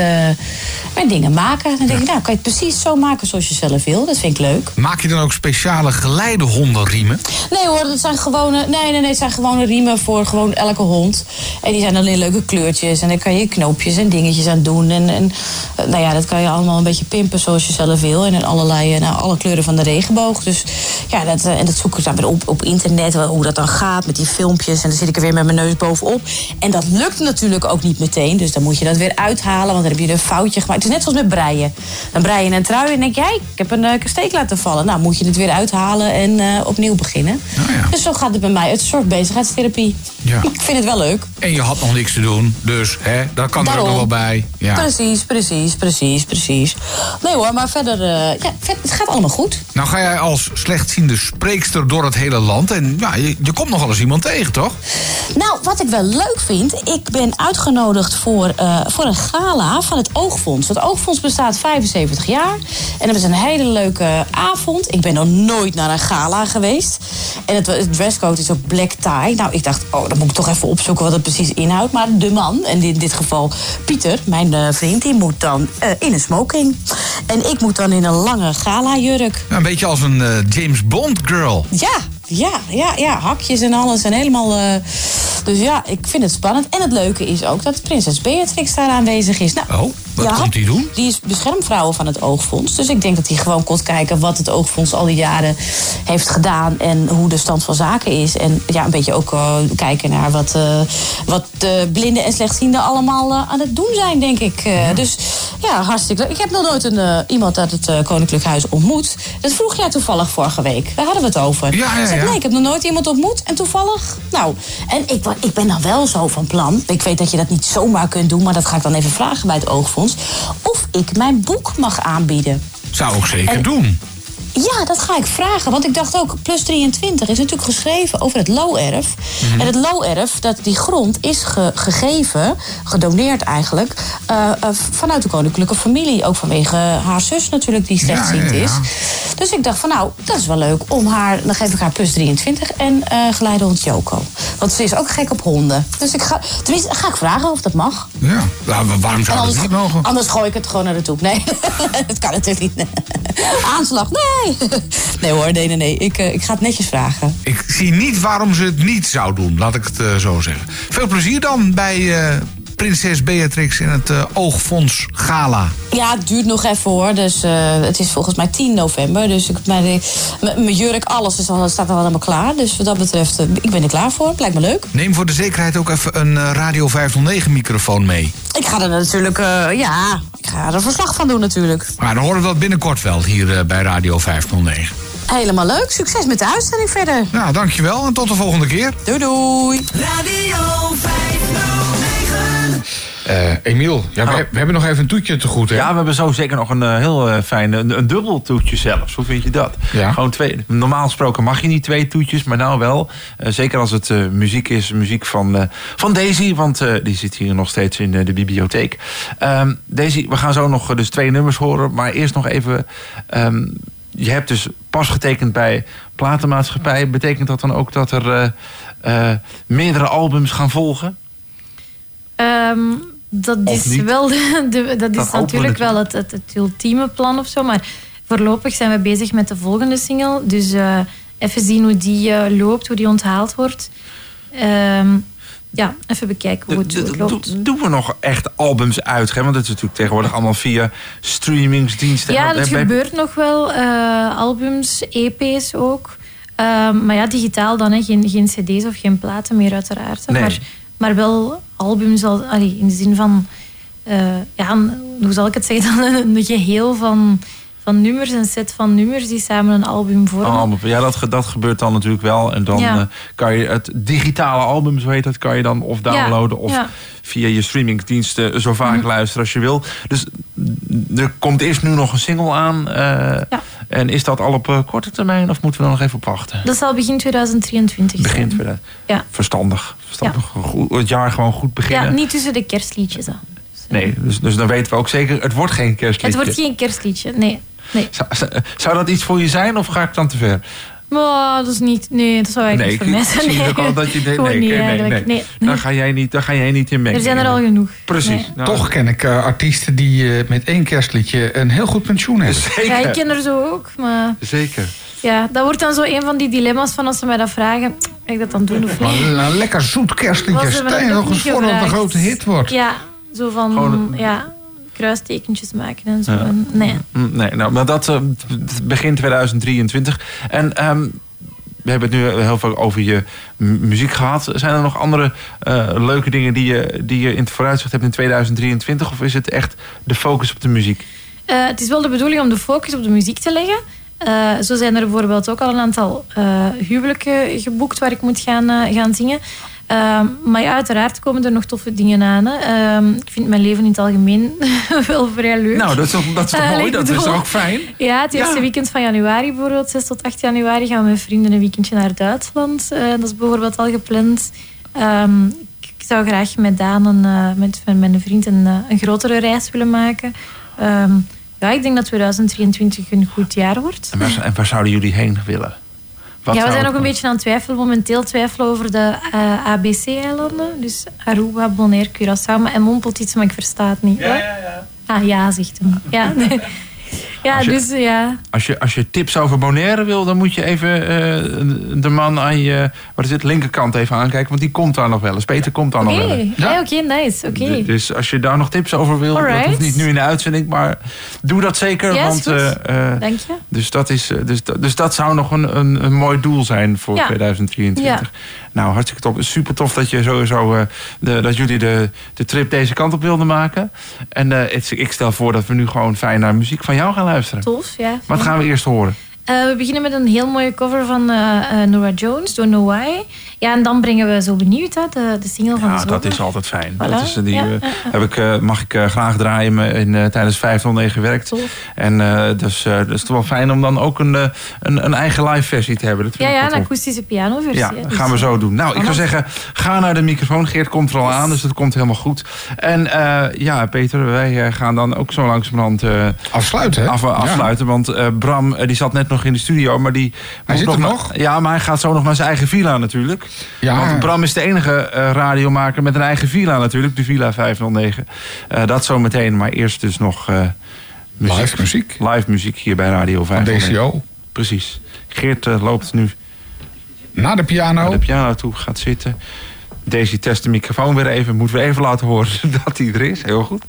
Speaker 9: met dingen maken. Dan denk ik, nou, kan je het precies zo maken zoals je zelf wil. Dat vind ik leuk.
Speaker 3: Maak je dan ook speciale geleide hondenriemen?
Speaker 9: Nee hoor, dat zijn gewone, nee, nee, nee, het zijn gewone riemen voor gewoon elke hond. En die zijn dan in leuke kleurtjes. En dan kan je knoopjes en dingetjes aan doen. En, en eh, nou ja, dat kan je allemaal een beetje pimpen zoals je zelf wil. En in allerlei, eh, nou, alle kleuren van de regenboog. Dus ja, dat, eh, en dat zoek ik dan weer op, op internet, hoe dat dan gaat met die filmpjes. En dan zit ik er weer met mijn neus bovenop. En dat lukt natuurlijk ook niet meteen. Dus dan moet je dat weer uithalen, want dan heb je een foutje gemaakt. Is net zoals met breien. Dan brei je een trui en denk jij, ik heb een eh, steek laten vallen. Nou, moet je het weer uithalen en eh, opnieuw beginnen. Dus zo gaat het bij mij. Het is een soort bezigheidstherapie.
Speaker 3: Ja.
Speaker 9: Ik vind het wel leuk.
Speaker 3: En je had nog niks te doen, dus hè, dat kan er ook
Speaker 9: Daarom.
Speaker 3: nog wel bij. Ja.
Speaker 9: Precies, precies, precies, precies. Nee hoor, maar verder, eh, ja, het gaat allemaal goed.
Speaker 3: Nou ga jij als slechtziende spreekster door het hele land... en ja, je, je komt nog wel eens iemand tegen, toch?
Speaker 9: Nou, wat ik wel leuk vind, ik ben uitgenodigd voor, eh, voor een gala van het Oogfonds. Het Oogfonds bestaat 75 jaar en dat is een hele leuke avond. Ik ben nog nooit naar een gala geweest. En het, het dresscode is ook black tie. Nou, ik dacht, oh, dan moet ik toch even opzoeken wat het precies inhoudt. Maar de man, en in dit geval Pieter, mijn eh, vriend, die moet dan eh, in een smoking. En ik moet dan in een lange gala-jurk.
Speaker 3: Een beetje als een eh, James Bond girl.
Speaker 9: Ja, ja, ja, ja, hakjes en alles en helemaal. eh, dus ja, ik vind het spannend. En het leuke is ook dat prinses Beatrix daar aanwezig is. Nou,
Speaker 3: Oh, wat
Speaker 9: ja,
Speaker 3: komt die doen?
Speaker 9: Die is beschermvrouw van het Oogfonds. Dus ik denk dat hij gewoon komt kijken wat het Oogfonds al die jaren heeft gedaan. En hoe de stand van zaken is. En ja, een beetje ook eh, kijken naar wat, eh, wat de blinden en slechtzienden allemaal aan het doen zijn, denk ik. Dus ja, hartstikke leuk. Ik heb nog nooit een, iemand uit het Koninklijk Huis ontmoet. Dat vroeg jij toevallig vorige week. Daar hadden we het over.
Speaker 3: Ja, ja.
Speaker 9: Nee, ik heb nog nooit iemand ontmoet. En toevallig, nou, en ik, ik ben dan wel zo van plan. Ik weet dat je dat niet zomaar kunt doen, maar dat ga ik dan even vragen bij het Oogfonds. Of ik mijn boek mag aanbieden.
Speaker 3: Zou ik zeker
Speaker 9: En-
Speaker 3: doen.
Speaker 9: Ja, dat ga ik vragen. Want ik dacht ook, plus 23 is natuurlijk geschreven over het Low-erf.
Speaker 3: Mhm.
Speaker 9: En het Low-erf, dat die grond is ge- gegeven, gedoneerd eigenlijk... eh, eh, vanuit de koninklijke familie. Ook vanwege haar zus natuurlijk, die slechtziend
Speaker 3: ja, ja.
Speaker 9: is. Dus ik dacht van, nou, dat is wel leuk om haar... Dan geef ik haar plus 23 en eh geleidehond Joko. Want ze is ook gek op honden. Dus ik ga, tenminste, ga ik vragen of dat mag.
Speaker 3: Ja, nou, wa- waarom zou dat niet mogen?
Speaker 9: anders gooi ik het gewoon naar de toe. Nee, dat kan natuurlijk niet. Aanslag, nee. Nee hoor, nee, nee, nee. Ik, eh, ik ga het netjes vragen.
Speaker 3: Ik zie niet waarom ze het niet zou doen, laat ik het eh, zo zeggen. Veel plezier dan bij, eh,
Speaker 6: Prinses Beatrix in het eh, Oogfonds Gala?
Speaker 9: Ja, het duurt nog even hoor. Dus eh, het is volgens mij 10 november. Dus ik, mijn, eh, mijn jurk, alles is al, staat al helemaal klaar. Dus wat dat betreft, ik ben er klaar voor. Lijkt me leuk.
Speaker 6: Neem voor de zekerheid ook even een Radio 509 microfoon mee.
Speaker 9: Ik ga er natuurlijk, eh, ja, ik ga er verslag van doen natuurlijk.
Speaker 6: Maar dan horen we dat binnenkort wel hier bij Radio 509.
Speaker 9: Helemaal leuk. Succes met de uitzending verder.
Speaker 6: Nou, dankjewel en tot de volgende keer.
Speaker 9: Doei doei.
Speaker 2: Radio 509.
Speaker 3: Eh, Emiel, ja, we, we hebben nog even een toetje te goed, hè?
Speaker 4: Ja, we hebben zo zeker nog een eh, heel eh, fijn, een, een dubbel toetje zelfs. Hoe vind je dat?
Speaker 3: Ja.
Speaker 4: Gewoon twee. Normaal gesproken mag je niet twee toetjes, maar nou wel. Eh, zeker als het eh, muziek is, muziek van, eh, van Daisy, want eh, die zit hier nog steeds in de bibliotheek. Ehm, Daisy, we gaan zo nog dus twee nummers horen, maar eerst nog even. ehm, je hebt dus pas getekend bij platenmaatschappij. Betekent dat dan ook dat er eh, eh, meerdere albums gaan volgen?
Speaker 5: Ehm, dat
Speaker 4: Of
Speaker 5: is
Speaker 4: niet?
Speaker 5: wel, de, dat is natuurlijk wel het, het, het ultieme plan of zo. Maar voorlopig zijn we bezig met de volgende single. Dus eh, even zien hoe die eh, loopt, hoe die onthaald wordt. Ehm, ja, even bekijken hoe het, het loopt.
Speaker 4: Do- Doen we nog echt albums uitgeven? Want dat is natuurlijk tegenwoordig allemaal via streamingsdiensten.
Speaker 5: Ja,
Speaker 4: En
Speaker 5: dat
Speaker 4: bij-
Speaker 5: gebeurt nog wel. eh, albums, EP's ook. Ehm, maar ja, digitaal dan, hè. Geen, geen cd's of geen platen meer uiteraard. hè.
Speaker 4: Nee.
Speaker 5: Maar, maar wel albums al, allee, in de zin van... eh, ja, hoe zal ik het zeggen? Dan een geheel van, van nummers, een set van nummers die samen een album vormen.
Speaker 4: Ja, dat, dat gebeurt dan natuurlijk wel. En dan
Speaker 5: Ja.
Speaker 4: eh, kan je het digitale album, zo heet dat, kan je dan of downloaden of
Speaker 5: ja.
Speaker 4: via je streamingdiensten zo vaak
Speaker 5: Mhm.
Speaker 4: luisteren als je wil. Dus er komt eerst nu nog een single aan. eh. En is dat al op eh, korte termijn of moeten we er nog even op wachten?
Speaker 5: Dat zal begin 2023 zijn.
Speaker 4: Begint weer.
Speaker 5: Ja.
Speaker 4: Verstandig. Verstandig. Goed, het jaar gewoon goed beginnen.
Speaker 5: Ja, niet tussen de kerstliedjes. dan.
Speaker 4: Nee, dus, dus dan weten we ook zeker, het wordt geen kerstliedje.
Speaker 5: Het wordt geen kerstliedje, nee. Nee.
Speaker 4: Zou, dat iets voor je zijn of ga ik dan te ver?
Speaker 5: Maar dat is niet... Nee, dat zou eigenlijk
Speaker 4: nee,
Speaker 5: niet voor mij zijn.
Speaker 4: zie
Speaker 5: Nee.
Speaker 4: ook al dat je
Speaker 5: Gewoon
Speaker 4: nee,
Speaker 5: niet
Speaker 4: nee, nee, nee.
Speaker 5: Nee.
Speaker 4: Daar, ga jij niet, daar ga jij niet in mengen.
Speaker 5: Er zijn er al genoeg.
Speaker 4: Precies.
Speaker 5: Nee.
Speaker 4: Nou,
Speaker 3: Toch ken ik eh, artiesten die eh, met één kerstliedje een heel goed pensioen hebben.
Speaker 4: Zeker.
Speaker 5: Ja, ik ken er zo ook, maar...
Speaker 4: Zeker.
Speaker 5: Ja, dat wordt dan zo een van die dilemma's van als ze mij dat vragen. Ga ik dat dan doen of
Speaker 3: Maar
Speaker 5: niet?
Speaker 3: een lekker zoet kerstliedje.
Speaker 5: Er
Speaker 3: Stijn
Speaker 5: nog
Speaker 3: eens voor dat het een grote hit wordt.
Speaker 5: Ja, zo van...
Speaker 4: Gewoon-
Speaker 5: ja, kruistekentjes maken en zo.
Speaker 4: Ja.
Speaker 5: En- Nee.
Speaker 4: Mm, Nee, nou, maar dat eh, begin 2023. En ehm, we hebben het nu heel veel over je mu- muziek gehad. Zijn er nog andere eh, leuke dingen die je, die je in het vooruitzicht hebt in 2023? Of is het echt de focus op de muziek?
Speaker 5: Eh, het is wel de bedoeling om de focus op de muziek te leggen. Zo zijn er bijvoorbeeld ook al een aantal huwelijken geboekt waar ik moet gaan, gaan zingen. Ehm, maar ja, uiteraard komen er nog toffe dingen aan. Hè. Ehm, ik vind mijn leven in het algemeen wel vrij leuk.
Speaker 4: Nou, dat is toch, dat is toch
Speaker 5: Eh,
Speaker 4: mooi? Dat is toch ook fijn?
Speaker 5: Ja, het eerste
Speaker 4: Ja.
Speaker 5: weekend van januari bijvoorbeeld, 6 tot 8 januari, gaan we met vrienden een weekendje naar Duitsland. Eh, dat is bijvoorbeeld al gepland. Ehm, ik zou graag met Daan, een, eh, met, met mijn vriend, een, een grotere reis willen maken. Ja, ik denk dat 2023 een goed jaar wordt.
Speaker 4: En waar, en waar zouden jullie heen willen? Wat
Speaker 5: ja, we zijn nog een beetje aan het twijfelen. Momenteel twijfelen over de eh, ABC-eilanden. Dus Aruba, Bonaire, Curaçao. Maar hij mompelt iets, maar ik versta het niet. Ja, ja, ja. Ah, ja, zegt hem. Ja, ja
Speaker 4: Als je-
Speaker 5: dus ja.
Speaker 4: Als je, als je tips over Bonaire wil, dan moet je even eh, de man aan je wat is het, linkerkant even aankijken. Want die komt daar nog wel eens. Peter komt daar nog wel eens.
Speaker 5: ja. oké, nice. Oké.
Speaker 4: Dus als je daar nog tips over wil, dat hoeft niet nu in de uitzending, maar doe dat zeker. Want, eh, eh,
Speaker 5: Dank je.
Speaker 4: dus, dat is, dus, dus dat zou nog een, een, een mooi doel zijn voor
Speaker 5: Ja.
Speaker 4: 2023. Nou, hartstikke tof. Super tof dat je sowieso eh, de, dat jullie de, de trip deze kant op wilden maken. En het- ik stel voor dat we nu gewoon fijn naar muziek van jou gaan luisteren.
Speaker 5: Tof, ja.
Speaker 4: Wat gaan we eerst horen?
Speaker 5: Eh, we beginnen met een heel mooie cover van eh eh, Nora Jones, Don't Know Why. Ja, en dan brengen we zo benieuwd hè, de, de single van de
Speaker 4: Ja, dat is altijd fijn.
Speaker 5: Voilà.
Speaker 4: Dat is, die,
Speaker 5: Ja,
Speaker 4: eh,
Speaker 5: ja, ja.
Speaker 4: Heb ik, eh, mag ik eh, graag draaien me in, eh, tijdens 509 gewerkt.
Speaker 5: Tof.
Speaker 4: En eh dus, eh, dus het is wel fijn om dan ook een, een, een eigen live versie te hebben. Dat vind
Speaker 5: Ja, ja, een akoestische pianoversie.
Speaker 4: Ja,
Speaker 5: hè,
Speaker 4: dat
Speaker 5: dus,
Speaker 4: gaan we zo doen. Nou, ik zou zeggen, ga naar de microfoon. Geert komt er al aan, dus dat komt helemaal goed. En eh, ja, Peter, wij gaan dan ook zo langzamerhand eh,
Speaker 3: Afsluiten, hè?
Speaker 4: af, afsluiten. Want eh, Bram, die zat net nog nog in de studio. Maar die
Speaker 3: hij zit nog
Speaker 4: ja, maar hij gaat zo nog naar zijn eigen villa natuurlijk.
Speaker 3: Ja.
Speaker 4: Want Bram is de enige eh, radiomaker met een eigen villa natuurlijk. De Villa 509. Eh, dat zo meteen. Maar eerst dus nog eh, muziek,
Speaker 3: live muziek.
Speaker 4: Live muziek hier bij Radio 509.
Speaker 3: DCO.
Speaker 4: Precies. Geert loopt nu...
Speaker 3: Naar de piano.
Speaker 4: Naar de piano toe gaat zitten.
Speaker 5: Daisy test de microfoon weer even. Moeten we even laten horen dat hij er is. Heel goed.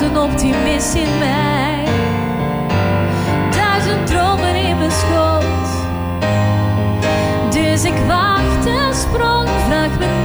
Speaker 10: een optimist in mij. Duizend dromen in mijn schoot. Dus ik wacht en sprong, vraag me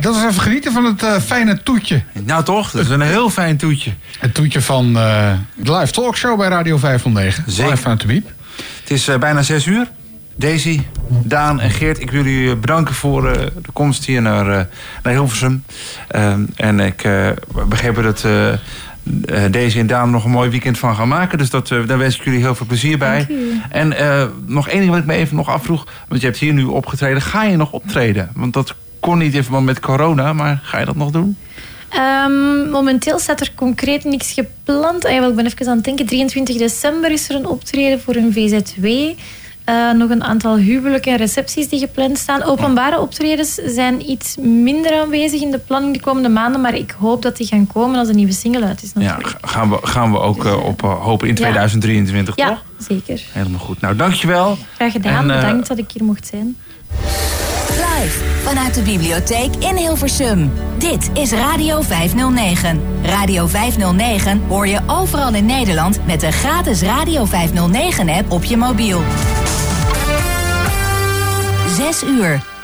Speaker 10: Dat
Speaker 3: is even genieten van het eh, fijne toetje.
Speaker 4: Nou toch, dat is een heel fijn toetje.
Speaker 3: Het toetje van eh, de live talkshow bij Radio 509.
Speaker 4: Zeker.
Speaker 3: Live vanuit de Biep.
Speaker 4: Het is eh, bijna zes uur. Daisy, Daan en Geert, ik wil jullie bedanken voor eh, de komst hier naar, eh, naar Hilversum. Ehm, en ik eh begreep dat eh, eh, Daisy en Daan nog een mooi weekend van gaan maken. Dus dat, eh, daar wens ik jullie heel veel plezier bij. En eh, nog één ding wat ik me even nog afvroeg. Want je hebt hier nu opgetreden. Ga je nog optreden? Want dat kon niet in verband met corona. Maar ga je dat nog doen?
Speaker 5: Ehm, momenteel staat er concreet niks gepland. Ah, jawel, ik ben even aan het denken. 23 december is er een optreden voor een VZW. Eh, nog een aantal huwelijken en recepties die gepland staan. Openbare optredens zijn iets minder aanwezig in de planning de komende maanden. Maar ik hoop dat die gaan komen als de nieuwe single uit is.
Speaker 4: Ja,
Speaker 5: Natuurlijk.
Speaker 4: gaan we, gaan we ook eh, op eh, hopen in
Speaker 5: Ja.
Speaker 4: 2023,
Speaker 5: Ja,
Speaker 4: toch?
Speaker 5: zeker.
Speaker 4: Helemaal goed. Nou, dankjewel.
Speaker 5: Graag gedaan.
Speaker 4: En,
Speaker 5: Bedankt dat ik hier mocht zijn.
Speaker 1: Live vanuit de bibliotheek in Hilversum. Dit is Radio 509. Radio 509 hoor je overal in Nederland met de gratis Radio 509 app op je mobiel. Zes uur.